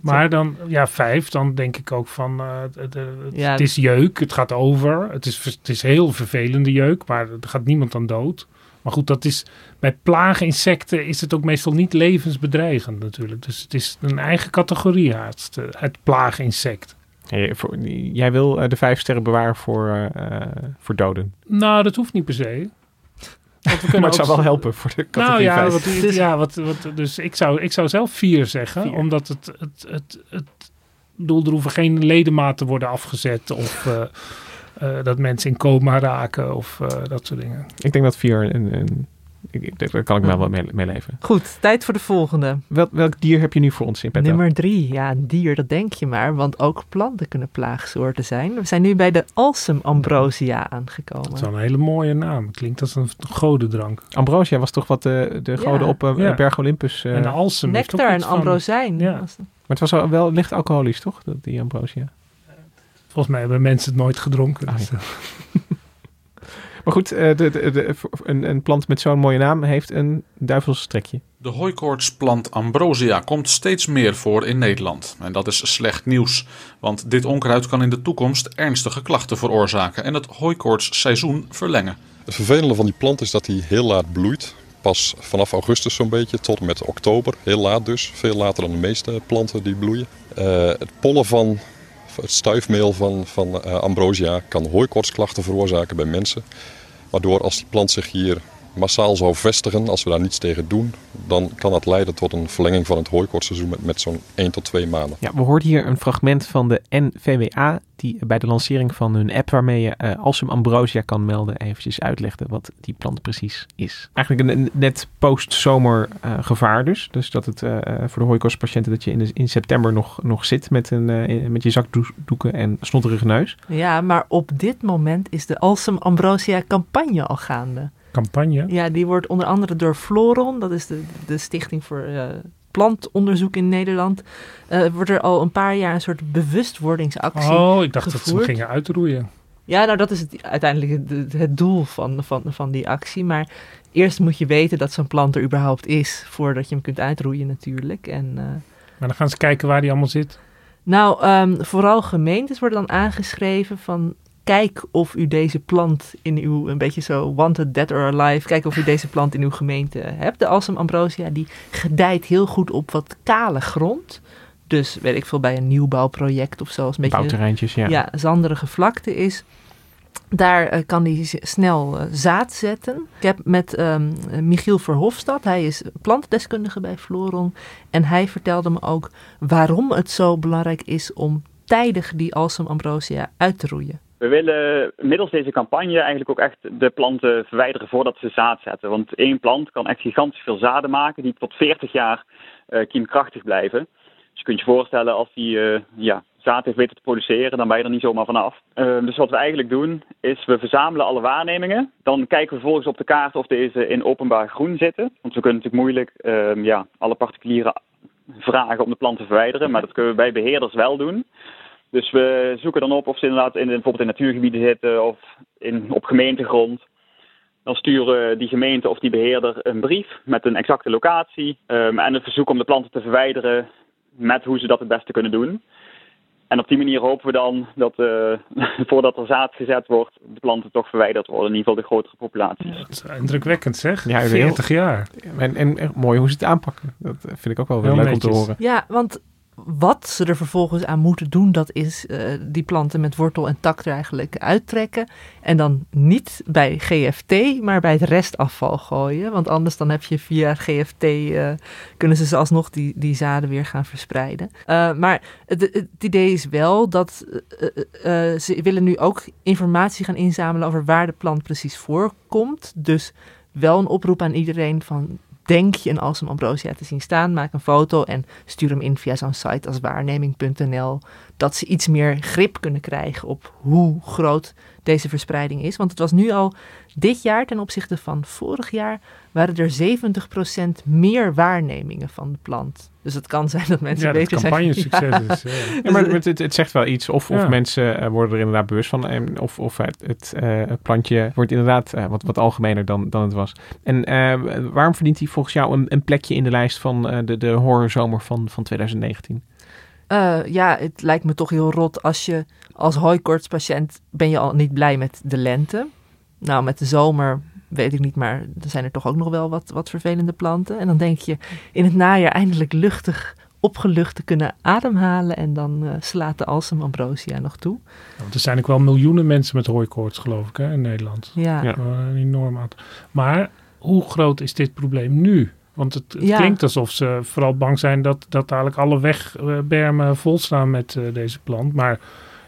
Maar dan, ja, vijf, dan denk ik ook van, uh, het, het, ja. het, is jeuk, het gaat over. Het is, het is heel vervelende jeuk, maar er gaat niemand aan dood. Maar goed, dat is, bij plaaginsecten is het ook meestal niet levensbedreigend natuurlijk. Dus het is een eigen categorie, het, het plaaginsect. Hey, voor, jij wil uh, de vijf sterren bewaren voor, uh, voor doden? Nou, dat hoeft niet per se. Want we [laughs] maar het zou wel helpen voor de categorie Nou ja, wat, [laughs] ja wat, wat, dus ik zou, ik zou zelf vier zeggen. Vier. Omdat het, het, het, het bedoel, er hoeven geen ledematen worden afgezet of... Uh, dat mensen in coma raken of uh, dat soort dingen. Ik denk dat vier een, een ik, daar kan ik wel mee, mee leven. Goed, tijd voor de volgende. Wel, welk dier heb je nu voor ons in petto? Nummer drie. Ja, een dier, dat denk je maar. Want ook planten kunnen plaagsoorten zijn. We zijn nu bij de Alsem ambrosia aangekomen. Dat is wel een hele mooie naam. Klinkt als een godendrank. Ambrosia was toch wat de, de goden ja. op uh, ja. Berg Olympus... Uh, en Alsem Nectar en ambrosijn. Ja. Maar het was wel, wel licht alcoholisch, toch? Die ambrosia. Volgens mij hebben mensen het nooit gedronken. Ah, dus, ja. [laughs] Maar goed, de, de, de, een, een, plant met zo'n mooie naam heeft een duivels strekje. De hooikoortsplant Ambrosia komt steeds meer voor in Nederland. En dat is slecht nieuws, want dit onkruid kan in de toekomst ernstige klachten veroorzaken en het hooikoortsseizoen verlengen. Het vervelende van die plant is dat hij heel laat bloeit. Pas vanaf augustus zo'n beetje tot en met oktober. Heel laat dus. Veel later dan de meeste planten die bloeien. Uh, het pollen van het stuifmeel van, van uh, ambrosia kan hooikoortsklachten veroorzaken bij mensen. Waardoor als die plant zich hier massaal zou vestigen, als we daar niets tegen doen, dan kan dat leiden tot een verlenging van het hooikoortseizoen met, met zo'n 1 tot 2 maanden. Ja, we hoorden hier een fragment van de NVWA, die bij de lancering van hun app waarmee je uh, Alsum Ambrosia kan melden, eventjes uitlegde wat die plant precies is. Eigenlijk een, net post-zomer uh, gevaar dus. Dus dat het uh, voor de hooikoortspatiënten dat je in, de, in september nog, nog zit met, een, met je zakdoeken en snotterige neus. Ja, maar op dit moment is de Alsum Ambrosia campagne al gaande campagne. Ja, die wordt onder andere door Floron, dat is de, de stichting voor uh, plantonderzoek in Nederland, uh, wordt er al een paar jaar een soort bewustwordingsactie Oh, ik dacht gevoerd. dat ze gingen uitroeien. Ja, nou dat is het, uiteindelijk het, het doel van, van, van die actie. Maar eerst moet je weten dat zo'n plant er überhaupt is, voordat je hem kunt uitroeien natuurlijk. En, uh, maar dan gaan ze kijken waar die allemaal zit. Nou, um, vooral gemeentes worden dan aangeschreven van kijk of u deze plant in uw, een beetje zo wanted, dead or alive, kijk of u deze plant in uw gemeente hebt. De Alsem ambrosia, die gedijt heel goed op wat kale grond. Dus weet ik veel, bij een nieuwbouwproject of zo. Een beetje, ja. Ja, zanderige vlakte is. Daar uh, kan hij snel uh, zaad zetten. Ik heb met um, Michiel Verhofstadt, hij is plantdeskundige bij Floron. En hij vertelde me ook waarom het zo belangrijk is om tijdig die Alsem ambrosia uit te roeien. We willen middels deze campagne eigenlijk ook echt de planten verwijderen voordat ze zaad zetten. Want één plant kan echt gigantisch veel zaden maken die tot 40 jaar uh, kiemkrachtig blijven. Dus je kunt je voorstellen als die uh, ja, zaad heeft weten te produceren, dan ben je er niet zomaar vanaf. Uh, dus wat we eigenlijk doen is we verzamelen alle waarnemingen. Dan kijken we vervolgens op de kaart of deze in openbaar groen zitten. Want we kunnen natuurlijk moeilijk ja, alle particuliere vragen om de plant te verwijderen. Maar dat kunnen we bij beheerders wel doen. Dus we zoeken dan op of ze inderdaad in, bijvoorbeeld in natuurgebieden zitten of in, op gemeentegrond. Dan sturen die gemeente of die beheerder een brief met een exacte locatie um, en een verzoek om de planten te verwijderen met hoe ze dat het beste kunnen doen. En op die manier hopen we dan dat uh, [laughs] voordat er zaad gezet wordt, de planten toch verwijderd worden. In ieder geval de grotere populatie. Ja, dat is indrukwekkend zeg. Ja, 40 jaar. En, en, en, mooi hoe ze het aanpakken. Dat vind ik ook wel weer leuk netjes. om te horen. Ja, want wat ze er vervolgens aan moeten doen, dat is uh, die planten met wortel en tak er eigenlijk uittrekken. En dan niet bij GFT, maar bij het restafval gooien. Want anders dan heb je via GFT, uh, kunnen ze alsnog die, die zaden weer gaan verspreiden. Uh, maar het, het, idee is wel dat ze willen nu ook informatie gaan inzamelen over waar de plant precies voorkomt. Dus wel een oproep aan iedereen van denk je een Alsem ambrosia te zien staan, maak een foto en stuur hem in via zo'n site als waarneming.nl. Dat ze iets meer grip kunnen krijgen op hoe groot deze verspreiding is. Want het was nu al dit jaar ten opzichte van vorig jaar waren er 70% meer waarnemingen van de plant. Dus het kan zijn dat mensen ja, beter campagne succes is. Ja. [laughs] maar het, het, zegt wel iets. Of, of mensen uh, worden er inderdaad bewust van. En, of of het, het, uh, het plantje wordt inderdaad uh, wat, wat algemener dan, dan het was. En waarom verdient hij volgens jou een, een plekje in de lijst van de, de horrorzomer van, van 2019? Ja, het lijkt me toch heel rot als je als hooikoortspatiënt ben je al niet blij met de lente. Nou, met de zomer weet ik niet, maar er zijn er toch ook nog wel wat, wat vervelende planten. En dan denk je in het najaar eindelijk luchtig, opgelucht te kunnen ademhalen. En dan uh, slaat de Alsem ambrosia nog toe. Ja, want er zijn ook wel miljoenen mensen met hooikoorts, geloof ik, hè, in Nederland. Ja. ja. Een enorm aantal. Maar hoe groot is dit probleem nu? Want het, het klinkt alsof ze vooral bang zijn dat, dat dadelijk alle wegbermen vol staan met uh, deze plant. Maar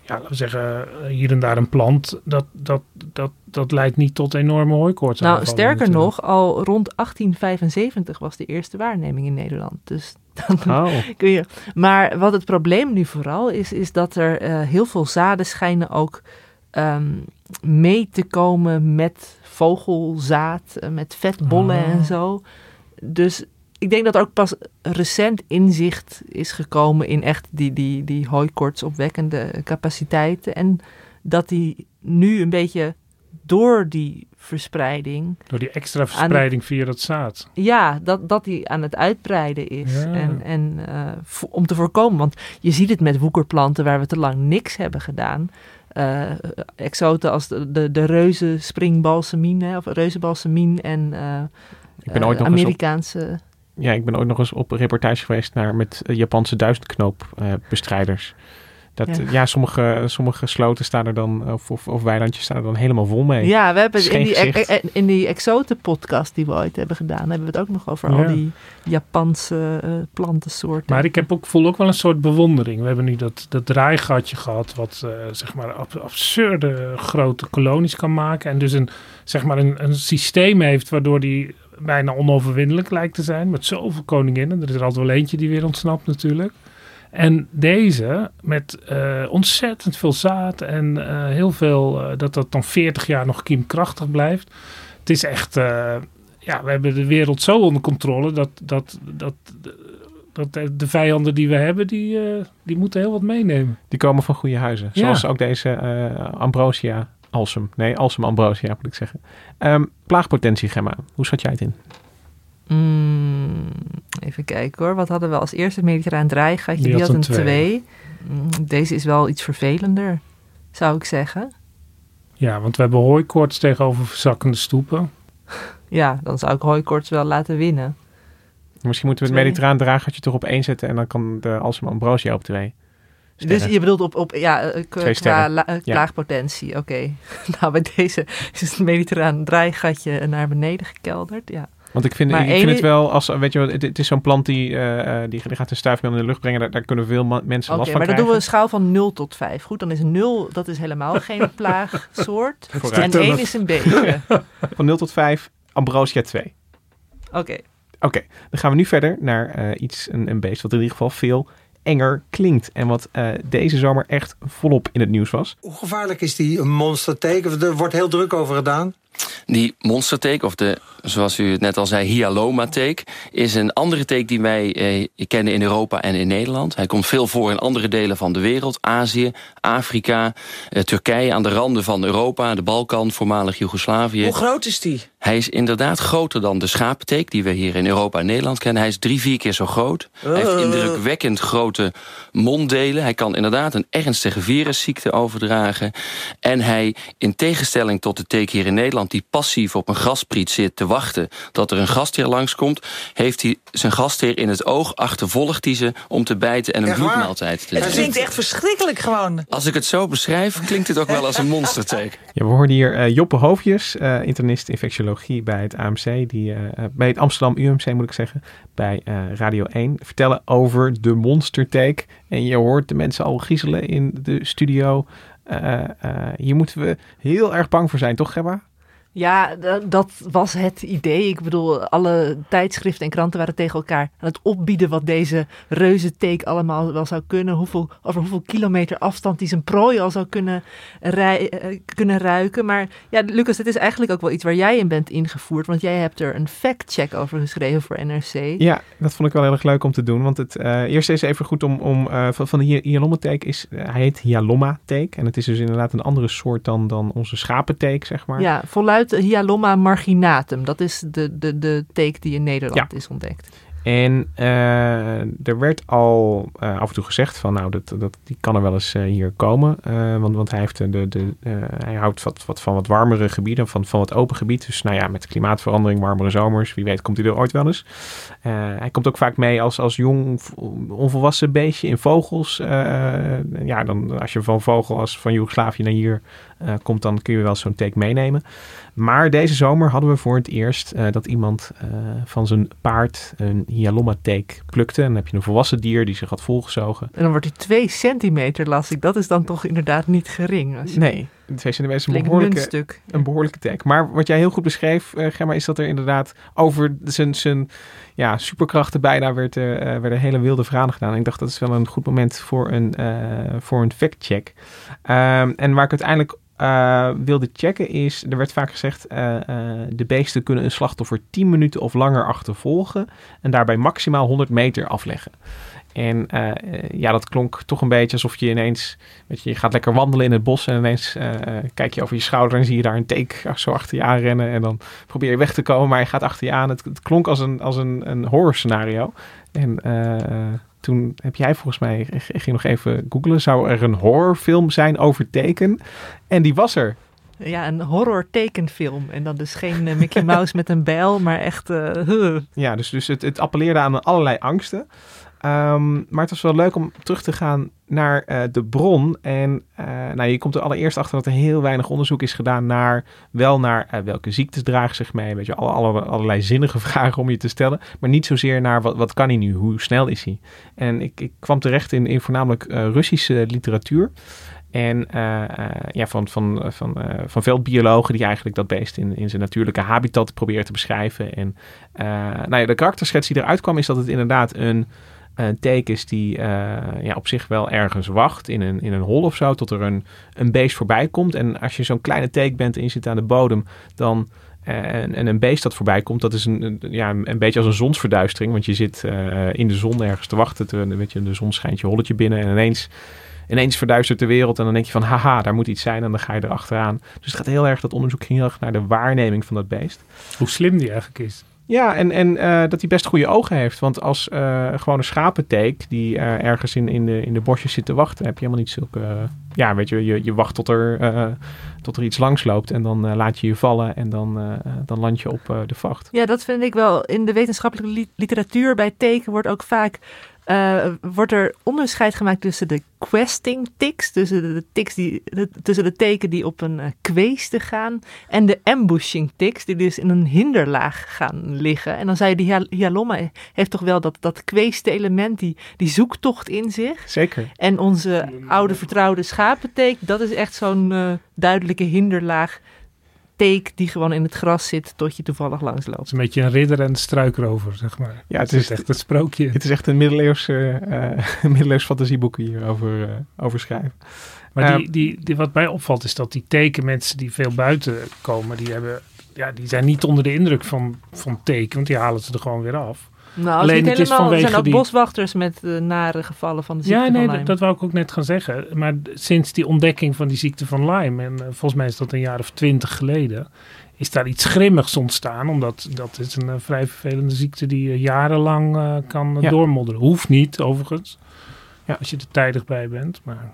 ja, laten we zeggen, hier en daar een plant, dat, dat, dat, dat leidt niet tot enorme hooikoorts. Nou, sterker nog, al rond 1875 was de eerste waarneming in Nederland. Dus dan oh. [laughs] kun je. Maar wat het probleem nu vooral is, is dat er uh, heel veel zaden schijnen ook um, mee te komen met vogelzaad, met vetbollen oh. en zo. Dus ik denk dat er ook pas recent inzicht is gekomen in echt die, die, die hooikortsopwekkende capaciteiten. En dat die nu een beetje door die verspreiding. Door die extra verspreiding via dat zaad. Ja, dat, dat die aan het uitbreiden is. En, en uh, om te voorkomen, want je ziet het met woekerplanten waar we te lang niks hebben gedaan. Uh, exoten als de, de, de reuze springbalsemien, of reuzenbalsemien en uh, ik ben ooit nog Amerikaanse ja, ik ben ook nog eens op een reportage geweest naar met eh, Japanse duizendknoopbestrijders. Uh, dat, ja. sommige, sommige sloten staan er dan, of, of, of, weilandjes staan er dan helemaal vol mee. Ja, we hebben in die, e- e- in die exoten-podcast die we ooit hebben gedaan, hebben we het ook nog over al die Japanse uh, plantensoorten. Maar ik heb ook, voel ook wel een soort bewondering. We hebben nu dat, dat draaigatje gehad, wat uh, zeg maar absurde grote kolonies kan maken. En dus een, zeg maar een, een systeem heeft waardoor die bijna onoverwinnelijk lijkt te zijn. Met zoveel koninginnen. Er is er altijd wel eentje die weer ontsnapt natuurlijk. En deze met uh, ontzettend veel zaad en uh, heel veel, uh, dat dat dan 40 jaar nog kiemkrachtig blijft. Het is echt, ja, we hebben de wereld zo onder controle dat, dat, dat, dat de vijanden die we hebben, die, die moeten heel wat meenemen. Die komen van goede huizen. Zoals ook deze Ambrosia Alsem. Nee, Alsem Ambrosia moet ik zeggen. Um, plaagpotentie, Gemma. Hoe zat jij het in? Mm, even kijken hoor. Wat hadden we als eerste? Mediterraan draaigatje. Die, die had een 2. Mm, deze is wel iets vervelender, zou ik zeggen. Ja, want we hebben hooikoorts tegenover verzakkende stoepen. [laughs] Ja, dan zou ik hooikoorts wel laten winnen. Misschien moeten we het mediterraan draaigatje toch op één zetten en dan kan de Alsem Ambrosia op Dus je bedoelt op, op ja, eh, qua la, eh. Oké. [laughs] nou, bij deze is het mediterraan draaigatje naar beneden gekelderd. Ja. Want ik vind, ik vind het wel, als, weet je, het, het is zo'n plant die, uh, die, die gaat een stuifmeel in de lucht brengen. Daar, daar kunnen veel mensen last van krijgen. maar dan doen we een schaal van 0 tot 5. Goed, dan is 0, dat is helemaal [laughs] geen plaagsoort. en 1 is een beetje. [laughs] van 0 tot 5, Ambrosia 2. Oké. Okay. Oké, okay, dan gaan we nu verder naar uh, iets, een, een beest wat in ieder geval veel enger klinkt. En wat uh, deze zomer echt volop in het nieuws was. Hoe gevaarlijk is die monsterteken? Er wordt heel druk over gedaan. Die monsterteek, of de, zoals u het net al zei, hyaloma-teek... is een andere teek die wij eh, kennen in Europa en in Nederland. Hij komt veel voor in andere delen van de wereld. Azië, Afrika, eh, Turkije, aan de randen van Europa... de Balkan, voormalig Joegoslavië. Hoe groot is die? Hij is inderdaad groter dan de schapenteek... die we hier in Europa en Nederland kennen. Hij is drie, vier keer zo groot. Hij heeft indrukwekkend grote monddelen. Hij kan inderdaad een ernstige virusziekte overdragen. En hij, in tegenstelling tot de teek hier in Nederland die passief op een graspriet zit te wachten dat er een gastheer langskomt, heeft hij zijn gastheer in het oog, achtervolgt hij ze om te bijten en een bloedmaaltijd te. Het klinkt echt verschrikkelijk gewoon. Als ik het zo beschrijf, klinkt het ook wel als een monsterteken. Ja, we hoorden hier uh, Joppe Hoofdjes, uh, internist infectiologie bij het AMC, die, uh, bij het Amsterdam UMC moet ik zeggen, bij Radio 1, vertellen over de monsterteek. En je hoort de mensen al giezelen in de studio. hier moeten we heel erg bang voor zijn, toch Gemma? Ja, dat was het idee. Ik bedoel, alle tijdschriften en kranten waren tegen elkaar aan het opbieden wat deze reuzenteek allemaal wel zou kunnen. Hoeveel, over hoeveel kilometer afstand die zijn prooi al zou kunnen, rij, eh, kunnen ruiken. Maar ja, Lucas, het is eigenlijk ook wel iets waar jij in bent ingevoerd. Want jij hebt er een fact-check over geschreven voor NRC. Ja, dat vond ik wel heel erg leuk om te doen. Want het uh, eerst is even goed om, om uh, van, de Hyalomma-teek is, hij heet Hyalomma-teek. En het is dus inderdaad een andere soort dan, dan onze schapenteek, zeg maar. Ja, voluit Hyalomma marginatum. Dat is de, de, de teek die in Nederland is ontdekt. En uh, er werd al uh, af en toe gezegd van nou, dat, dat, die kan er wel eens uh, hier komen. want, want hij, heeft de, de, hij houdt wat, wat van wat warmere gebieden, van, van wat open gebied. Dus nou ja, met klimaatverandering, warmere zomers, wie weet komt hij er ooit wel eens. hij komt ook vaak mee als, als jong, onvolwassen beestje in vogels. ja, dan als je van vogel als van Joegoslavië naar hier komt, dan kun je wel zo'n teek meenemen. Maar deze zomer hadden we voor het eerst dat iemand van zijn paard een Hyalomma-teek plukte. En dan heb je een volwassen dier die zich had volgezogen. En dan wordt hij twee centimeter, las ik. Dat is dan toch inderdaad niet gering. Als je... Nee, twee centimeter is een behoorlijke, een behoorlijke teek. Maar wat jij heel goed beschreef, Gemma, is dat er inderdaad over zijn, zijn ja, superkrachten bijna werd, werden hele wilde vragen gedaan. En ik dacht, dat is wel een goed moment voor een, voor een fact-check. Um, en waar ik uiteindelijk uh, wilde checken is, er werd vaak gezegd, uh, uh, de beesten kunnen een slachtoffer 10 minuten of langer achtervolgen en daarbij maximaal 100 meter afleggen. En ja, dat klonk toch een beetje alsof je ineens, weet je, je gaat lekker wandelen in het bos en ineens kijk je over je schouder en zie je daar een teek zo achter je aan rennen en dan probeer je weg te komen, maar je gaat achter je aan. Het, het klonk als een, als een, een horror scenario. En toen heb jij volgens mij, ik ging nog even googlen, zou er een horrorfilm zijn over teken? En die was er. Ja, een horror tekenfilm. En dan dus geen uh, Mickey [laughs] Mouse met een bijl, maar echt... Uh, ja, dus, dus het, het appelleerde aan allerlei angsten. Um, maar het was wel leuk om terug te gaan naar uh, de bron. En uh, nou, je komt er allereerst achter dat er heel weinig onderzoek is gedaan naar wel naar uh, welke ziektes dragen zich mee. Weet je, alle, alle, allerlei zinnige [laughs] vragen om je te stellen. Maar niet zozeer naar wat, wat kan hij nu, hoe snel is hij. En ik, ik kwam terecht in, in voornamelijk Russische literatuur. En ja, van, van, van, van veel biologen die eigenlijk dat beest in, in zijn natuurlijke habitat proberen te beschrijven. En nou ja, de karakterschets die eruit kwam is dat het inderdaad een een teek is die uh, ja, op zich wel ergens wacht in een, in een hol of zo, tot er een, een beest voorbij komt. En als je zo'n kleine teek bent en je zit aan de bodem, dan uh, en, en, een beest dat voorbij komt, dat is een, ja, een beetje als een zonsverduistering. Want je zit in de zon ergens te wachten, te, je, de zon schijnt je holletje binnen en ineens, ineens verduistert de wereld. En dan denk je van, haha, daar moet iets zijn en dan ga je erachteraan. Dus het gaat heel erg, dat onderzoek ging heel erg naar de waarneming van dat beest. Hoe slim die eigenlijk is. Ja, en, en uh, dat hij best goede ogen heeft. Want als uh, gewoon een schapenteek die uh, ergens in, in, de, in de bosjes zit te wachten, heb je helemaal niet zulke. ja, weet je, je, je wacht tot er, tot er iets langs loopt en dan laat je je vallen en dan, dan land je op de vacht. Ja, dat vind ik wel. In de wetenschappelijke li literatuur bij teken wordt ook vaak uh, wordt er onderscheid gemaakt tussen de questing ticks, tussen de, ticks die, de, tussen de teken die op een uh, kweeste gaan, en de ambushing ticks, die dus in een hinderlaag gaan liggen. En dan zei je, die Hyalomma heeft toch wel dat, dat kweeste element, die, die zoektocht in zich. Zeker. En onze oude vertrouwde schapenteek, dat is echt zo'n uh, duidelijke hinderlaag teek die gewoon in het gras zit tot je toevallig langs loopt. Het is een beetje een ridder en een struikrover, zeg maar. Ja, het, het is, echt een sprookje. Het is echt een middeleeuws, uh, [laughs] middeleeuws fantasieboek hier over, uh, over schrijven. Maar die, die, die, wat mij opvalt is dat die teken mensen die veel buiten komen, die, hebben, ja, die zijn niet onder de indruk van, van teken, want die halen ze er gewoon weer af. Nou, Alleen het is vanwege er zijn ook die... boswachters met uh, nare gevallen van de ziekte ja, nee, van Lyme. Dat, dat wou ik ook net gaan zeggen. Maar sinds die ontdekking van die ziekte van Lyme, en uh, volgens mij is dat een jaar of twintig geleden, is daar iets grimmigs ontstaan. Omdat dat is een uh, vrij vervelende ziekte die jarenlang kan ja. doormodderen. Hoeft niet, overigens. Ja. Als je er tijdig bij bent. Maar...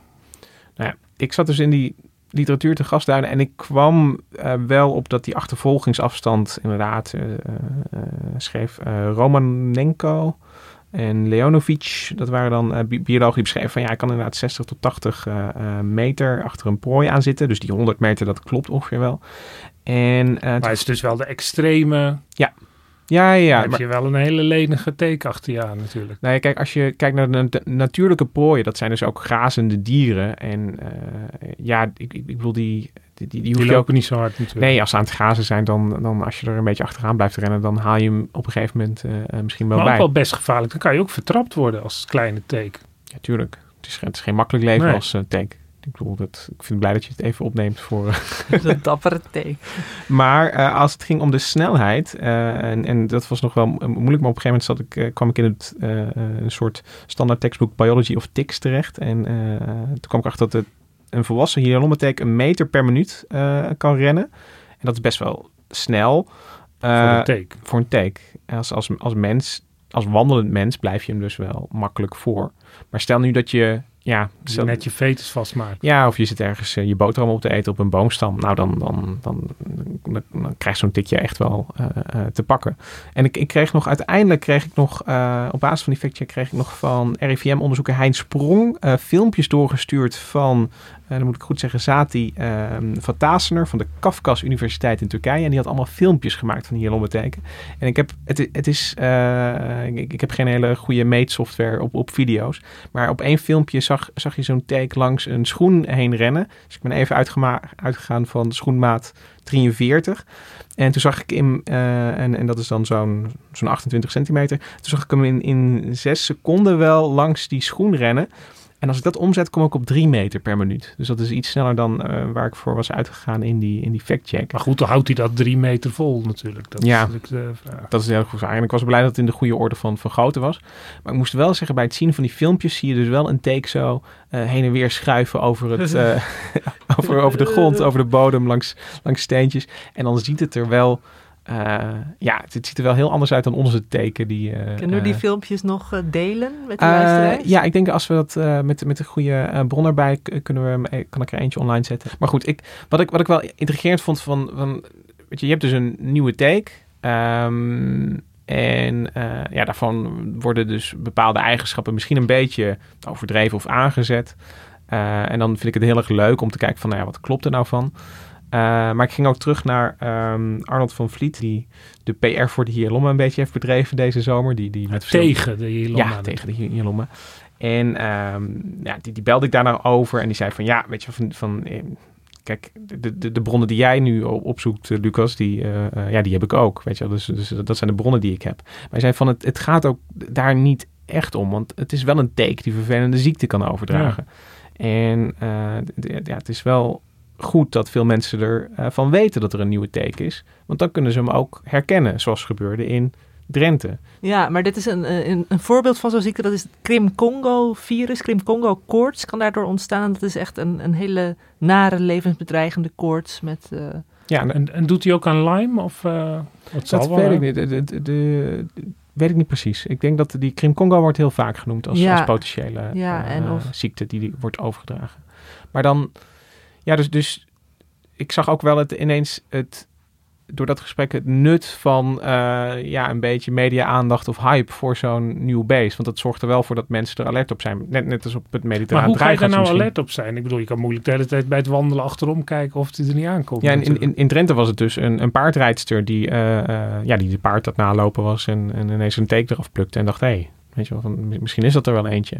Nou ja, ik zat dus in die literatuur te gastduiden. En ik kwam uh, wel op dat die achtervolgingsafstand inderdaad uh, uh, schreef Romanenko en Leonovic. Dat waren dan biologen die beschreven van ja, ik kan inderdaad 60 tot 80 meter achter een prooi aan zitten. Dus die 100 meter, dat klopt ongeveer wel. En, maar het is dus wel de extreme... Ja, ja, ja. Dan heb je wel een hele lenige teek achter je aan natuurlijk. Nou ja, kijk, als je kijkt naar de natuurlijke prooien, dat zijn dus ook grazende dieren. En uh, ja, ik, ik, bedoel, die, die, die, Die lopen ook niet zo hard natuurlijk. Nee, als ze aan het gazen zijn, dan, dan als je er een beetje achteraan blijft rennen, dan haal je hem op een gegeven moment eh, eh, misschien wel maar bij. ook wel best gevaarlijk. Dan kan je ook vertrapt worden als kleine teken. Ja, tuurlijk. Het is, geen- het is geen makkelijk leven Nee. als uh, take. Ik bedoel, dat, ik vind het blij dat je het even opneemt voor... eh, [laughs] Een dappere take. Maar eh, als het ging om de snelheid, eh, en, en dat was nog wel mo- moeilijk, maar op een gegeven moment zat ik, kwam ik in het, eh, eh, een soort standaard tekstboek Biology of Ticks terecht. En eh, toen kwam ik achter dat het, een volwassen hyalommetek een meter per minuut eh, kan rennen. En dat is best wel snel. Eh, Voor een take. Voor een take. Als, als, als mens, als wandelend mens blijf je hem dus wel makkelijk voor. Maar stel nu dat je... Ja, stel- net je fetus vastmaakt. ja, of je zit ergens eh, je boterham op te eten op een boomstam. Nou, dan, dan, dan, dan, dan krijgt zo'n tikje echt wel eh, eh, te pakken. En ik, ik kreeg nog, uiteindelijk kreeg ik nog, op basis van die factcheck, kreeg ik nog van RIVM-onderzoeker Hein Sprong filmpjes doorgestuurd van, eh, dan moet ik goed zeggen, Zati uh, van Tasener van de Kafkas Universiteit in Turkije. En die had allemaal filmpjes gemaakt van hyalommetekenen. En ik heb, het, het is, eh, ik, heb geen hele goede meetsoftware op, op video's. Maar op één filmpje zag, zag je zo'n take langs een schoen heen rennen. Dus ik ben even uitgegaan van schoenmaat 43. En toen zag ik hem, eh, en, en dat is dan zo'n zo'n 28 centimeter. Toen zag ik hem in, in zes seconden wel langs die schoen rennen. En als ik dat omzet, kom ik op 3 meter per minuut. Dus dat is iets sneller dan eh, waar ik voor was uitgegaan in die, in die fact-check. Maar goed, dan houdt hij dat drie meter vol natuurlijk. Dat ja, is de vraag. dat is heel goed. En ik was blij dat het in de goede orde van, van grootte was. Maar ik moest wel zeggen, bij het zien van die filmpjes zie je dus wel een take zo eh, heen en weer schuiven over, het, [laughs] eh, [laughs] over, over de grond, over de bodem, langs, langs steentjes. En dan ziet het er wel, eh, ja, het, ziet er wel heel anders uit dan onze teken. Die, eh, Kunnen we die eh, filmpjes nog delen met de luisteraars? ja, ik denk als we dat met, met een goede bron erbij kunnen we kan ik er eentje online zetten. Maar goed, ik, wat, ik, wat ik wel intrigerend vond van, van weet je, je hebt dus een nieuwe take. ehm, en ja, daarvan worden dus bepaalde eigenschappen misschien een beetje overdreven of aangezet. En dan vind ik het heel erg leuk om te kijken van, nou ja, wat klopt er nou van? Eh, maar ik ging ook terug naar ehm, Arnold van Vliet, die de PR voor de Hierlommen een beetje heeft bedreven deze zomer. Die, die met tegen de Hierlommen. Ja, tegen de Hierlommen. En ehm, ja, die, die belde ik daar nou over en die zei van ja, weet je, van, van eh, kijk, de, de, de bronnen die jij nu op- opzoekt, eh, Lucas, die, ja, die heb ik ook, weet je. Dus, dus dat zijn de bronnen die ik heb. Maar hij zei van het, het gaat ook daar niet echt om, want het is wel een teken die vervelende ziekte kan overdragen. En ja, het is wel goed dat veel mensen ervan van weten dat er een nieuwe teken is. Want dan kunnen ze hem ook herkennen, zoals gebeurde in Drenthe. Ja, maar dit is een, eh, een, een voorbeeld van zo'n ziekte. Dat is het Krim-Congo-virus. Krim-Congo-koorts kan daardoor ontstaan. Dat is echt een, een hele nare, levensbedreigende koorts met... eh, Ja, En, en doet hij ook aan Lyme? Of, eh dat zal Dat wel, weet hè? ik niet. De, de, de- de- weet ik niet precies. Ik denk dat die Krim Congo wordt heel vaak genoemd als, Ja. als potentiële Ja, eh, en of- ziekte die, die wordt overgedragen. Maar dan, ja, dus, dus ik zag ook wel het ineens het door dat gesprek het nut van eh, ja, een beetje media-aandacht of hype voor zo'n nieuw beest. Want dat zorgt er wel voor dat mensen er alert op zijn. Net, net als op het mediterraan Maar hoe ga je daar nou alert op zijn? Ik bedoel, je kan moeilijk de hele tijd bij het wandelen achterom kijken of hij er niet aankomt. Ja, in, in, in, in Drenthe was het dus een, een paardrijdster die, eh, ja, die de paard dat nalopen was en, en ineens een teken eraf plukte en dacht, hé, hey, weet je wel, van, misschien is dat er wel eentje.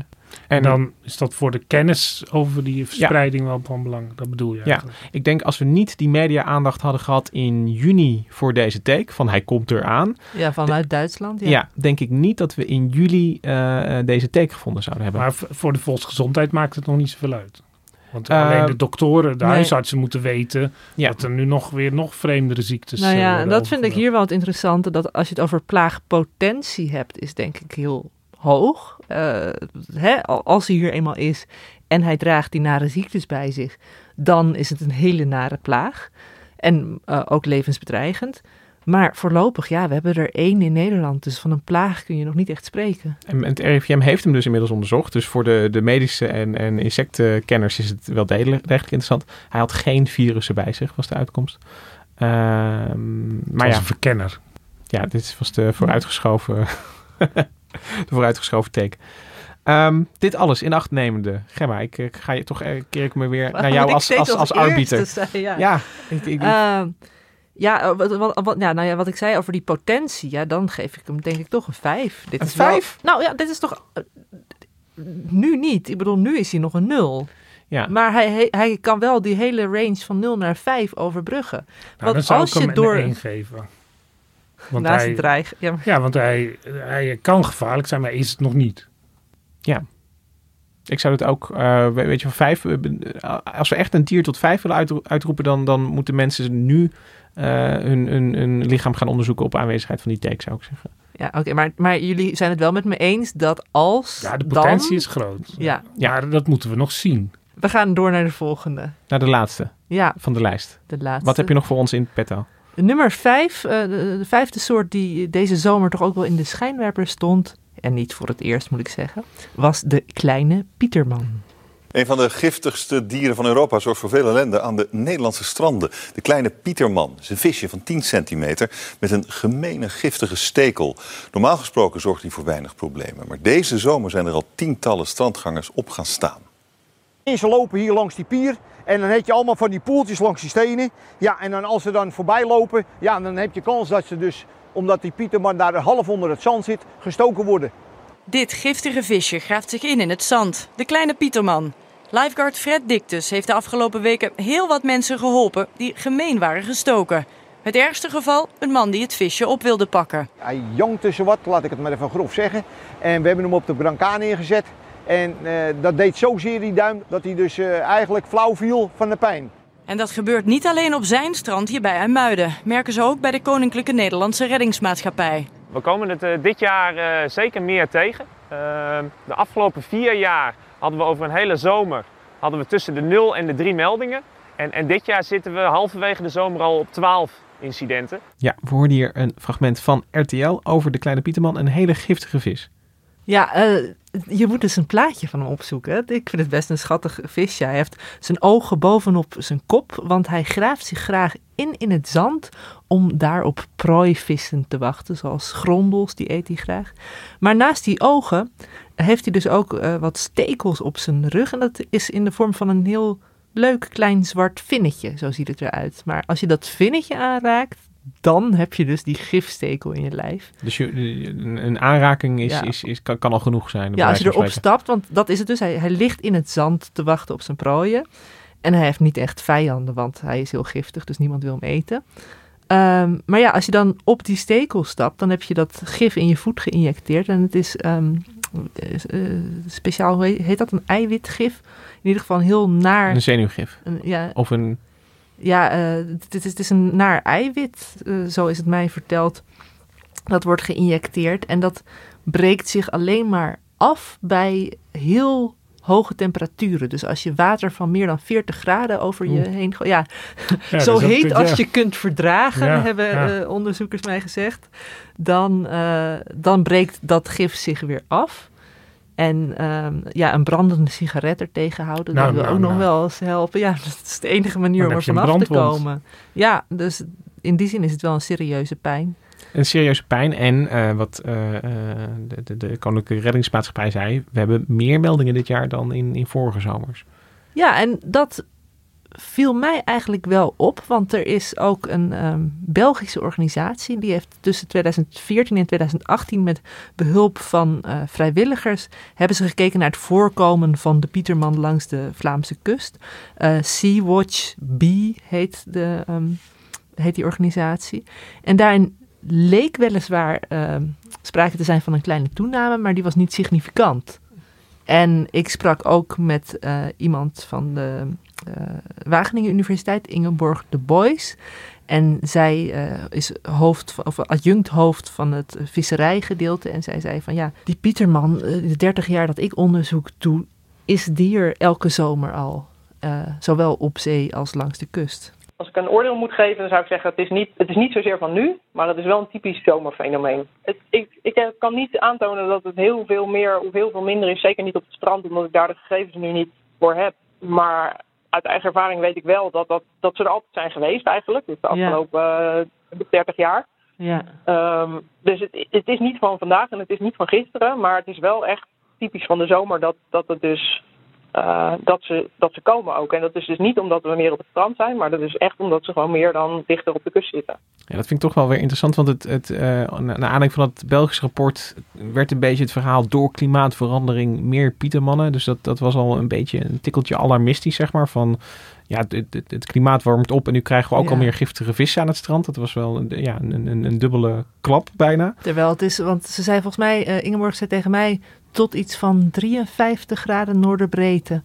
En dan is dat voor de kennis over die verspreiding wel van belang. Dat bedoel je Ja, eigenlijk. ik denk als we niet die media-aandacht hadden gehad in juni voor deze take, van hij komt eraan. ja, vanuit Duitsland. Ja. Ja. denk ik niet dat we in juli eh, eh, deze take gevonden zouden hebben. Maar voor de volksgezondheid maakt het nog niet zoveel uit. Want Eh, alleen de doktoren, de nee. huisartsen moeten weten Ja. dat er nu nog weer nog vreemdere ziektes Nou eh, ja, en dat vind ik hier wel het interessante. Dat als je het over plaagpotentie hebt, is denk ik heel hoog. Eh, hè, al- als hij hier eenmaal is en hij draagt die nare ziektes bij zich, dan is het een hele nare plaag. En eh, ook levensbedreigend. Maar voorlopig, ja, we hebben er één in Nederland. Dus van een plaag kun je nog niet echt spreken. En het RIVM heeft hem dus inmiddels onderzocht. Dus voor de, de medische en, en insectenkenners is het wel degelijk, interessant. Hij had geen virussen bij zich, was de uitkomst. Ehm, maar was ja, een verkenner. Ja, dit was de vooruitgeschoven, [laughs] [laughs] de vooruitgeschoven teken. Ehm, dit alles in acht nemende. Gemma, ik, ik ga je toch keer ik me weer naar jou als, als, als arbiter. zei, ja. Ja, ik, ik, Ehm, ja, eh, wat, wat, wat- ja, nou ja, wat ik zei over die potentie, ja, dan geef ik hem denk ik toch een vijf. Dit Een is wel- vijf? nou ja, dit is toch... eh, nu niet. Ik bedoel, nu is hij nog een nul. Ja. Maar hij, hij, hij kan wel die hele range van 0 naar 5 overbruggen. Nou, dan zou ik hem door... een 1 geven. Want Naast hij, dreig. Ja, ja, want hij, hij kan gevaarlijk zijn, maar is het nog niet. Ja. Ik zou het ook, uh, weet je, van vijf. Als we echt een dier tot vijf willen uitroepen, dan, dan moeten mensen nu uh, hun, hun, hun lichaam gaan onderzoeken op aanwezigheid van die teken, zou ik zeggen. Ja, oké, maar, maar jullie zijn het wel met me eens dat als. Ja, de potentie is groot. Ja. ja, dat moeten we nog zien. We gaan door naar de volgende. Naar de laatste ja. van de lijst. De laatste. Wat heb je nog voor ons in petto? Nummer vijf, uh, de, de, vijfde soort die deze zomer toch ook wel in de schijnwerper stond, en niet voor het eerst moet ik zeggen, was de kleine Pieterman. Een van de giftigste dieren van Europa zorgt voor veel ellende aan de Nederlandse stranden. De kleine Pieterman is een visje van 10 centimeter met een gemene giftige stekel. Normaal gesproken zorgt hij voor weinig problemen. Maar deze zomer zijn er al tientallen strandgangers op gaan staan. Ze lopen hier langs die pier en dan heb je allemaal van die poeltjes langs die stenen. Ja, en dan als ze dan voorbij lopen, ja, dan heb je kans dat ze dus, omdat die Pieterman daar half onder het zand zit, gestoken worden. Dit giftige visje graaft zich in in het zand. De kleine Pieterman. Lifeguard Fred Dictus heeft de afgelopen weken heel wat mensen geholpen die gemeen waren gestoken. Het ergste geval, een man die het visje op wilde pakken. Hij jankt tussen wat, laat ik het maar even grof zeggen. En we hebben hem op de brancard neergezet. En uh, dat deed zozeer die duim dat hij dus uh, eigenlijk flauw viel van de pijn. En dat gebeurt niet alleen op zijn strand hier bij IJmuiden. Merken ze ook bij de Koninklijke Nederlandse Reddingsmaatschappij. We komen het uh, dit jaar zeker meer tegen. de afgelopen vier jaar hadden we over een hele zomer hadden we tussen de 0 en de 3 meldingen. En, en dit jaar zitten we halverwege de zomer al op 12 incidenten. Ja, we hoorden hier een fragment van RTL over de kleine Pieterman, een hele giftige vis. Ja, uh, je moet dus een plaatje van hem opzoeken. Ik vind het best een schattig visje. Hij heeft zijn ogen bovenop zijn kop, want hij graaft zich graag in in het zand om daar op prooivissen te wachten, zoals grondels, die eet hij graag. Maar naast die ogen heeft hij dus ook uh, wat stekels op zijn rug en dat is in de vorm van een heel leuk klein zwart vinnetje, zo ziet het eruit. Maar als je dat vinnetje aanraakt, dan heb je dus die gifstekel in je lijf. Dus je, een aanraking is, is, is, kan, kan, al genoeg zijn. Ja, als je erop stapt, want dat is het dus. Hij, hij ligt in het zand te wachten op zijn prooien. En hij heeft niet echt vijanden, want hij is heel giftig, dus niemand wil hem eten. Um, maar ja, als je dan op die stekel stapt, dan heb je dat gif in je voet geïnjecteerd. En het is um, uh, speciaal, hoe heet dat? Een eiwitgif. In ieder geval heel naar. Een zenuwgif. Een, ja, of een ja, uh, het, is, het is een naar eiwit, uh, zo is het mij verteld. Dat wordt geïnjecteerd en dat breekt zich alleen maar af bij heel hoge temperaturen. Dus als je water van meer dan 40 graden over je heen gooit. Ja, ja [laughs] zo heet als ja. je kunt verdragen, ja, hebben uh, onderzoekers mij gezegd. Dan, dan breekt dat gif zich weer af. En um, ja, een brandende sigaret er tegenhouden, nou, dat wil nou, ook nou. nog wel eens helpen. Ja, [laughs] dat is de enige manier om er vanaf te komen. Ja, dus in die zin is het wel een serieuze pijn. Een serieuze pijn. En uh, wat uh, de, de, de, Koninklijke Reddingsmaatschappij zei, we hebben meer meldingen dit jaar dan in, in vorige zomers. Ja, en dat viel mij eigenlijk wel op, want er is ook een um, Belgische organisatie die heeft tussen 2014 en 2018 met behulp van uh, vrijwilligers hebben ze gekeken naar het voorkomen van de Pieterman langs de Vlaamse kust. Uh, Sea-Watch B heet, de, um, heet die organisatie. En daarin leek weliswaar uh, sprake te zijn van een kleine toename, maar die was niet significant. En ik sprak ook met uh, iemand van de Wageningen Universiteit, Ingeborg de Boys. En zij uh, is hoofd, of adjunct hoofd van het visserijgedeelte. En zij zei van ja, die Pieterman, de 30 jaar dat ik onderzoek doe, is dier elke zomer al. zowel op zee als langs de kust. Als ik een oordeel moet geven, dan zou ik zeggen: het is niet, het is niet zozeer van nu, maar het is wel een typisch zomerfenomeen. Het, ik, ik kan niet aantonen dat het heel veel meer of heel veel minder is. Zeker niet op het strand, omdat ik daar de gegevens nu niet voor heb. Maar uit eigen ervaring weet ik wel dat, dat, dat ze er altijd zijn geweest, eigenlijk. Dus de afgelopen ja. uh, 30 jaar. Ja. Um, dus het, het is niet van vandaag en het is niet van gisteren, maar het is wel echt typisch van de zomer dat, dat het dus uh, dat, ze, dat ze komen ook. En dat is dus niet omdat we meer op het strand zijn, maar dat is echt omdat ze gewoon meer dan dichter op de kust zitten. Ja, dat vind ik toch wel weer interessant, want het, het, uh, naar aanleiding van het Belgisch rapport werd een beetje het verhaal door klimaatverandering meer pietermannen. Dus dat, dat was al een beetje een tikkeltje alarmistisch, zeg maar, van ja, het, het, het, klimaat warmt op en nu krijgen we ook al meer giftige vissen aan het strand. Dat was wel een, ja, een, een, een dubbele klap bijna. Terwijl het is, want ze zei volgens mij, uh, Ingeborg zei tegen mij, tot iets van 53 graden noorderbreedte.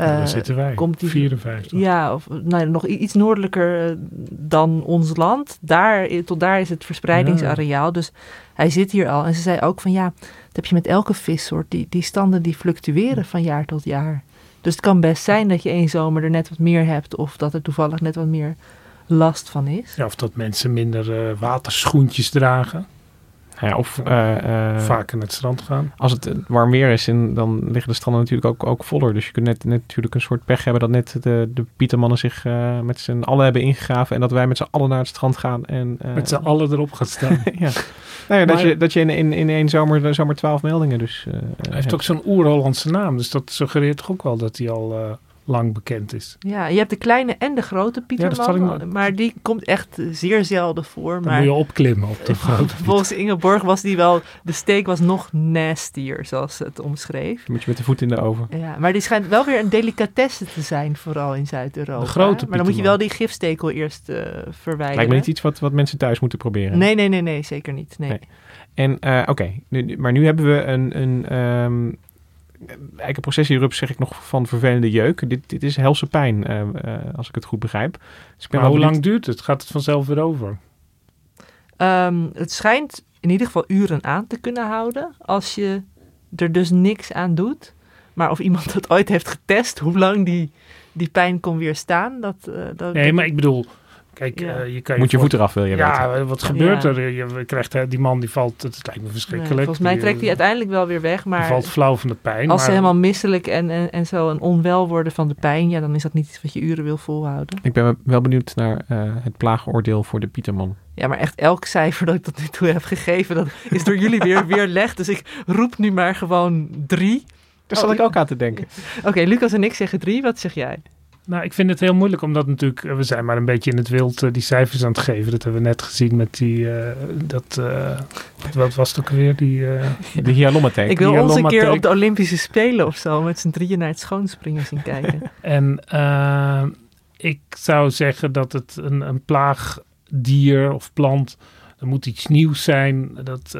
Uh, daar zitten wij, komt die, 54. Ja, of nou, nog iets noordelijker eh, dan ons land. Daar, tot daar is het verspreidingsareaal. Ja. Dus hij zit hier al. En ze zei ook van ja, dat heb je met elke vissoort. Die, die standen die fluctueren van jaar tot jaar. Dus het kan best zijn dat je één zomer er net wat meer hebt. Of dat er toevallig net wat meer last van is. Ja, of dat mensen minder uh, waterschoentjes dragen. Ja, of uh, uh, vaak naar het strand gaan. Als het warm weer is, en dan liggen de stranden natuurlijk ook, ook voller. Dus je kunt net, net natuurlijk een soort pech hebben dat net de, de Pietermannen zich uh, met z'n allen hebben ingegraven. En dat wij met z'n allen naar het strand gaan. En, met z'n allen erop gaan staan. [laughs] ja. Nou ja, dat je, dat je in, in, in één zomer, zomer twaalf meldingen dus... hij heeft ook zo'n oer-Hollandse naam. Dus dat suggereert toch ook wel dat hij al lang bekend is. Ja, je hebt de kleine en de grote Pieterman, ja, maar die komt echt zeer zelden voor. Dan maar moet je opklimmen op de [laughs] grote Volgens Ingeborg was die wel, de steek was nog nastier, zoals ze het omschreef. Moet je met de voet in de oven. Ja, maar die schijnt wel weer een delicatesse te zijn, vooral in Zuid-Europa. De grote Maar dan moet je wel die gifstekel eerst uh, verwijderen. Lijkt me niet iets wat, wat mensen thuis moeten proberen. Nee, nee, nee, nee zeker niet. Nee. nee. En uh, oké, okay. maar nu hebben we een, een um, eikenprocessierups zeg ik nog van vervelende jeuk. Dit, dit is helse pijn, uh, uh, als ik het goed begrijp. Dus maar hoe lang duurt het? Gaat het vanzelf weer over? Um, het schijnt in ieder geval uren aan te kunnen houden als je er dus niks aan doet. Maar of iemand [laughs] dat ooit heeft getest, hoe lang die, die pijn kon weerstaan, dat... Uh, dat nee, maar ik bedoel, Kijk, ja. uh, je kan Moet je voet eraf, wil je ja, weten. wat gebeurt er? Je krijgt, uh, die man die valt, het lijkt me verschrikkelijk. Nee, volgens mij trekt hij uiteindelijk wel weer weg, maar... Die valt flauw van de pijn. Als maar, ze helemaal misselijk en, en, en zo een onwel worden van de pijn, ja, dan is dat niet iets wat je uren wil volhouden. Ik ben wel benieuwd naar uh, het plaagoordeel voor de Pieterman. Ja, maar echt elk cijfer dat ik tot nu toe heb gegeven, dat is door jullie weer weerlegd. Dus ik roep nu maar gewoon drie. Daar zat oh, ik ook aan te denken. [laughs] Oké, okay, Lucas en ik zeggen drie. Wat zeg jij? Nou, ik vind het heel moeilijk omdat natuurlijk, we zijn maar een beetje in het wild uh, die cijfers aan het geven. Dat hebben we net gezien met die, uh, dat, uh, wat was het ook weer? Die, de hyalommatheek. Ik wil ons een keer op de Olympische Spelen of zo met z'n drieën naar het schoonspringen zien kijken. [laughs] en ik zou zeggen dat het een, een plaagdier of plant, er moet iets nieuws zijn. Dat,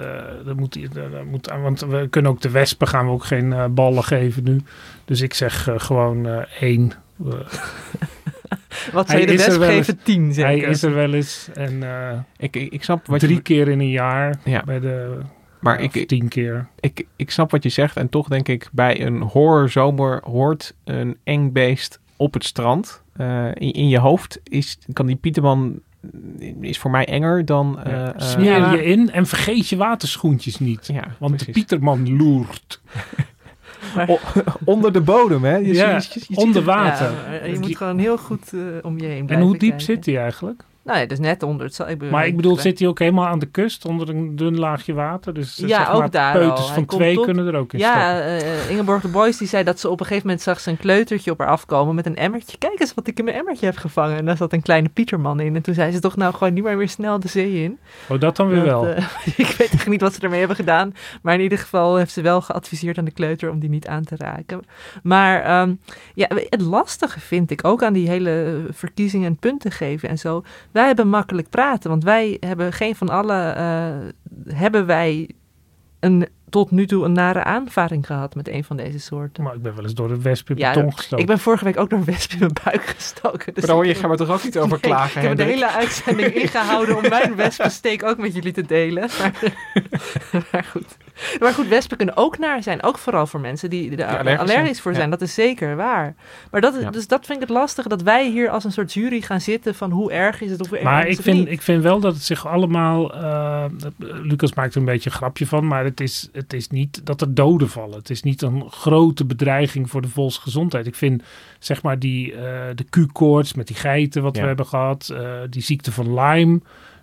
dat moet, dat moet, want we kunnen ook de wespen gaan we ook geen ballen geven nu. Dus ik zeg gewoon één. [laughs] Wat zou je de wesp geven? Tien, zeker? Hij is er wel eens. En uh, ik, ik snap wat drie je... keer in een jaar ja. bij de... Maar ik, tien keer. Ik, ik snap wat je zegt. En toch denk ik, bij een horrorzomer hoort een eng beest op het strand. Uh, in, in je hoofd is, kan die Pieterman is voor mij enger dan... Uh, ja. Smeer je in en vergeet je waterschoentjes niet. Ja, want precies. de Pieterman loert. [laughs] Maar, onder de bodem, hè? Je ja, ziet, je, je onder water. Ja, je moet gewoon heel goed uh, om je heen En hoe diep kijken. zit hij eigenlijk? Nou ja, dus net onder het... Ik maar ik bedoel, zit hij ook helemaal aan de kust, onder een dun laagje water? Dus ja, zeg ook maar, daar peuters al. van twee tot, kunnen er ook in Ja, uh, Ingeborg de Boys die zei dat ze op een gegeven moment zag ze een kleutertje op haar afkomen met een emmertje. Kijk eens wat ik in mijn emmertje heb gevangen. En daar zat een kleine Pieterman in. En toen zei ze toch nou gewoon niet maar weer snel de zee in. Oh, dat dan weer dat, wel. Uh, [laughs] ik weet echt niet wat ze ermee hebben gedaan. Maar in ieder geval heeft ze wel geadviseerd aan de kleuter om die niet aan te raken. Maar um, ja, het lastige vind ik ook aan die hele verkiezingen en punten geven en zo. Wij hebben makkelijk praten. Want wij hebben geen van alle. Uh, hebben wij een, tot nu toe een nare aanvaring gehad met een van deze soorten. Maar ik ben wel eens door de wesp in ja, gestoken. Ik ben vorige week ook door een wesp in mijn buik gestoken. Dus maar daar gaan we toch ook niet over nee, klagen, Ik heb de hele uitzending [laughs] ingehouden om mijn wespensteek ook met jullie te delen. Maar, [laughs] [laughs] maar goed. [laughs] Maar goed, wespen kunnen ook naar zijn. Ook vooral voor mensen die er allergisch, allergisch voor zijn. Ja. Dat is zeker waar. Maar dat, ja. dus dat vind ik het lastige. Dat wij hier als een soort jury gaan zitten van hoe erg is het of maar ik vind, ik vind wel dat het zich allemaal... Uh, Lucas maakt er een beetje een grapje van. Maar het is, het is niet dat er doden vallen. Het is niet een grote bedreiging voor de volksgezondheid. Ik vind zeg maar die, uh, de Q-koorts met die geiten wat we hebben gehad. Uh, die ziekte van Lyme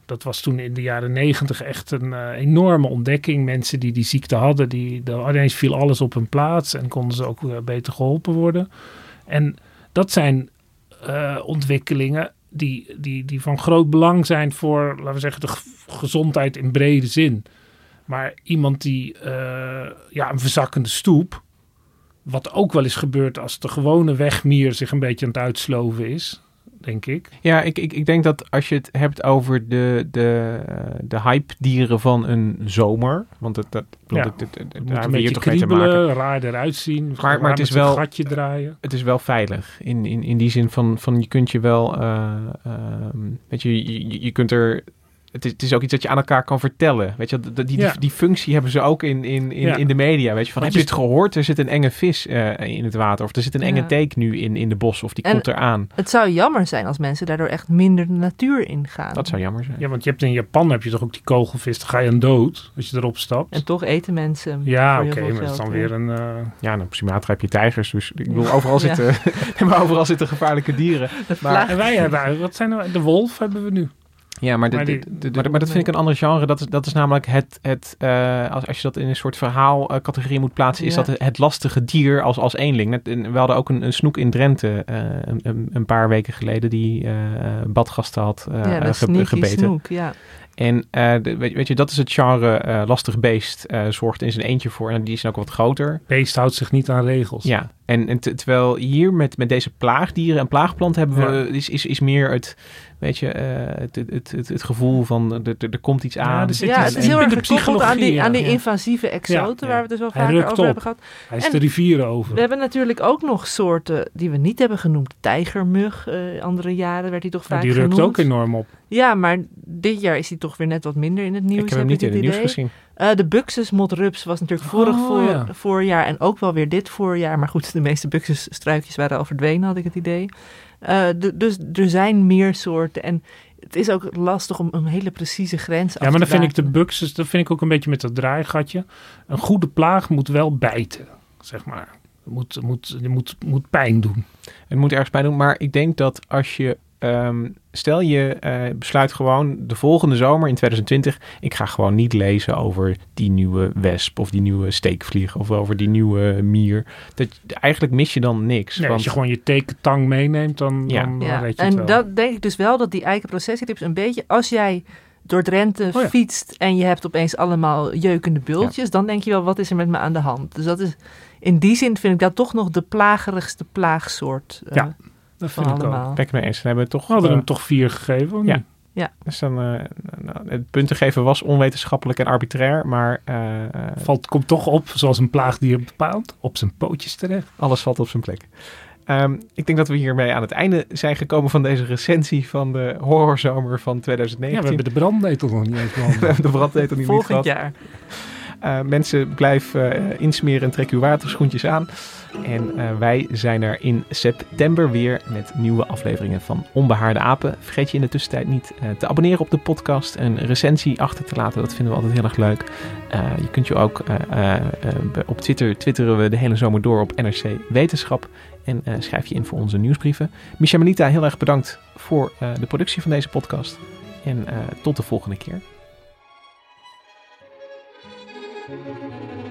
dat was toen in de jaren negentig echt een eh, enorme ontdekking. Mensen die die ziekte hadden, die, ineens viel alles op hun plaats en konden ze ook uh, beter geholpen worden. En dat zijn uh, ontwikkelingen die, die, die van groot belang zijn voor, laten we zeggen, de gezondheid in brede zin. Maar iemand die ja, een verzakkende stoep, wat ook wel eens gebeurt als de gewone wegmier zich een beetje aan het uitsloven is denk ik. Ja, ik, ik, ik denk dat als je het hebt over de, de, de hype-dieren van een zomer. Want het, dat, ja, het, het, het, het daar weer toch mee te maken. raar eruit zien. Maar, maar het is wel. gatje draaien. Het is wel veilig. In, in, in die zin van, van je kunt je wel. Uh, uh, weet je, je, je kunt er het is, het is, ook iets dat je aan elkaar kan vertellen. Weet je, die, die, die, functie hebben ze ook in, in, in, in de media. Weet je, van, heb je het gehoord? Er zit een enge vis uh, in het water. Of er zit een enge teek nu in, in de bos. Of die en komt eraan. Het zou jammer zijn als mensen daardoor echt minder de natuur ingaan. Dat zou jammer zijn. Ja, want je hebt in Japan heb je toch ook die kogelvis. Dan ga je aan dood als je erop stapt. En toch eten mensen. Ja, oké. Okay, maar dat is dan weer een... Uh... Ja, nou, op Sumatra heb je tijgers. Dus ik bedoel, overal, zitten, [laughs] maar overal zitten gevaarlijke dieren. [laughs] Maar, en wij hebben... Wat zijn nou, de wolf hebben we nu. Ja, maar, maar, de, de, de, maar, dat vind ik een ander genre. Dat is, dat is namelijk het, het uh, als, als je dat in een soort verhaalcategorie uh, moet plaatsen, is dat het, lastige dier als, als eenling. Net, we hadden ook een, een snoek in Drenthe uh, een, een, paar weken geleden die badgasten had ja, ge, gebeten. Snoek, ja. En weet, weet, je, dat is het genre lastig beest zorgt in zijn eentje voor. En die is ook wat groter. Beest houdt zich niet aan regels. Ja, en, en terwijl hier met, met deze plaagdieren en plaagplanten hebben we, is, is, is meer het weet je, uh, het, het, het, het, gevoel van er, er komt iets aan. Ja, ja het is heel erg gekoppeld aan die, aan die invasieve exoten, waar we het dus wel vaker over hebben gehad. Hij is en de rivieren over. We hebben natuurlijk ook nog soorten die we niet hebben genoemd. Tijgermug, uh, andere jaren werd hij toch vaak genoemd. Die rukt ook enorm op. Ja, maar dit jaar is hij toch weer net wat minder in het nieuws. Ik heb hem niet in het nieuws gezien. Uh, de Buxus motrups was natuurlijk vorig oh, voor, ja. voorjaar en ook wel weer dit voorjaar. Maar goed, de meeste Buxus struikjes waren al verdwenen, had ik het idee. Uh, dus er zijn meer soorten en het is ook lastig om een hele precieze grens af te Ja, maar dan vind ik de Buxus, dat vind ik ook een beetje met dat draaigatje. Een goede plaag moet wel bijten, zeg maar. Het moet, moet, moet, moet pijn doen. Het moet ergens pijn doen, maar ik denk dat als je Um, stel je uh, besluit gewoon de volgende zomer in 2020, ik ga gewoon niet lezen over die nieuwe wesp of die nieuwe steekvlieg of over die nieuwe mier. Dat, eigenlijk mis je dan niks. Nee, want... Als je gewoon je tekentang meeneemt, dan, ja. dan ja. weet je En wel. dat denk ik dus wel dat die eikenprocessietips een beetje, als jij door Drenthe oh ja. fietst en je hebt opeens allemaal jeukende bultjes, ja. dan denk je wel, wat is er met me aan de hand? Dus dat is, in die zin vind ik dat toch nog de plagerigste plaagsoort. Uh, ja. Dat vind ik ook. Ben ik mee eens. We hebben toch, we hadden uh, hem toch vier gegeven, ja. Ja. Dus dan, uh, nou, het punten geven was onwetenschappelijk en arbitrair, maar... Uh, valt, komt toch op, zoals een plaagdier bepaald, op zijn pootjes terecht. Alles valt op zijn plek. Um, ik denk dat we hiermee aan het einde zijn gekomen van deze recensie van de horrorzomer van 2019. Ja, we hebben de brandnetel nog niet eens [laughs] behandeld. we hebben de brandnetel niet Volgend jaar. Uh, mensen, blijf uh, insmeren en trek uw waterschoentjes aan. En uh, wij zijn er in september weer met nieuwe afleveringen van Onbehaarde Apen. Vergeet je in de tussentijd niet te abonneren op de podcast en recensie achter te laten. Dat vinden we altijd heel erg leuk. je kunt je ook op Twitter twitteren we de hele zomer door op NRC Wetenschap. En schrijf je in voor onze nieuwsbrieven. Micha Melita, heel erg bedankt voor de productie van deze podcast. En tot de volgende keer. thank you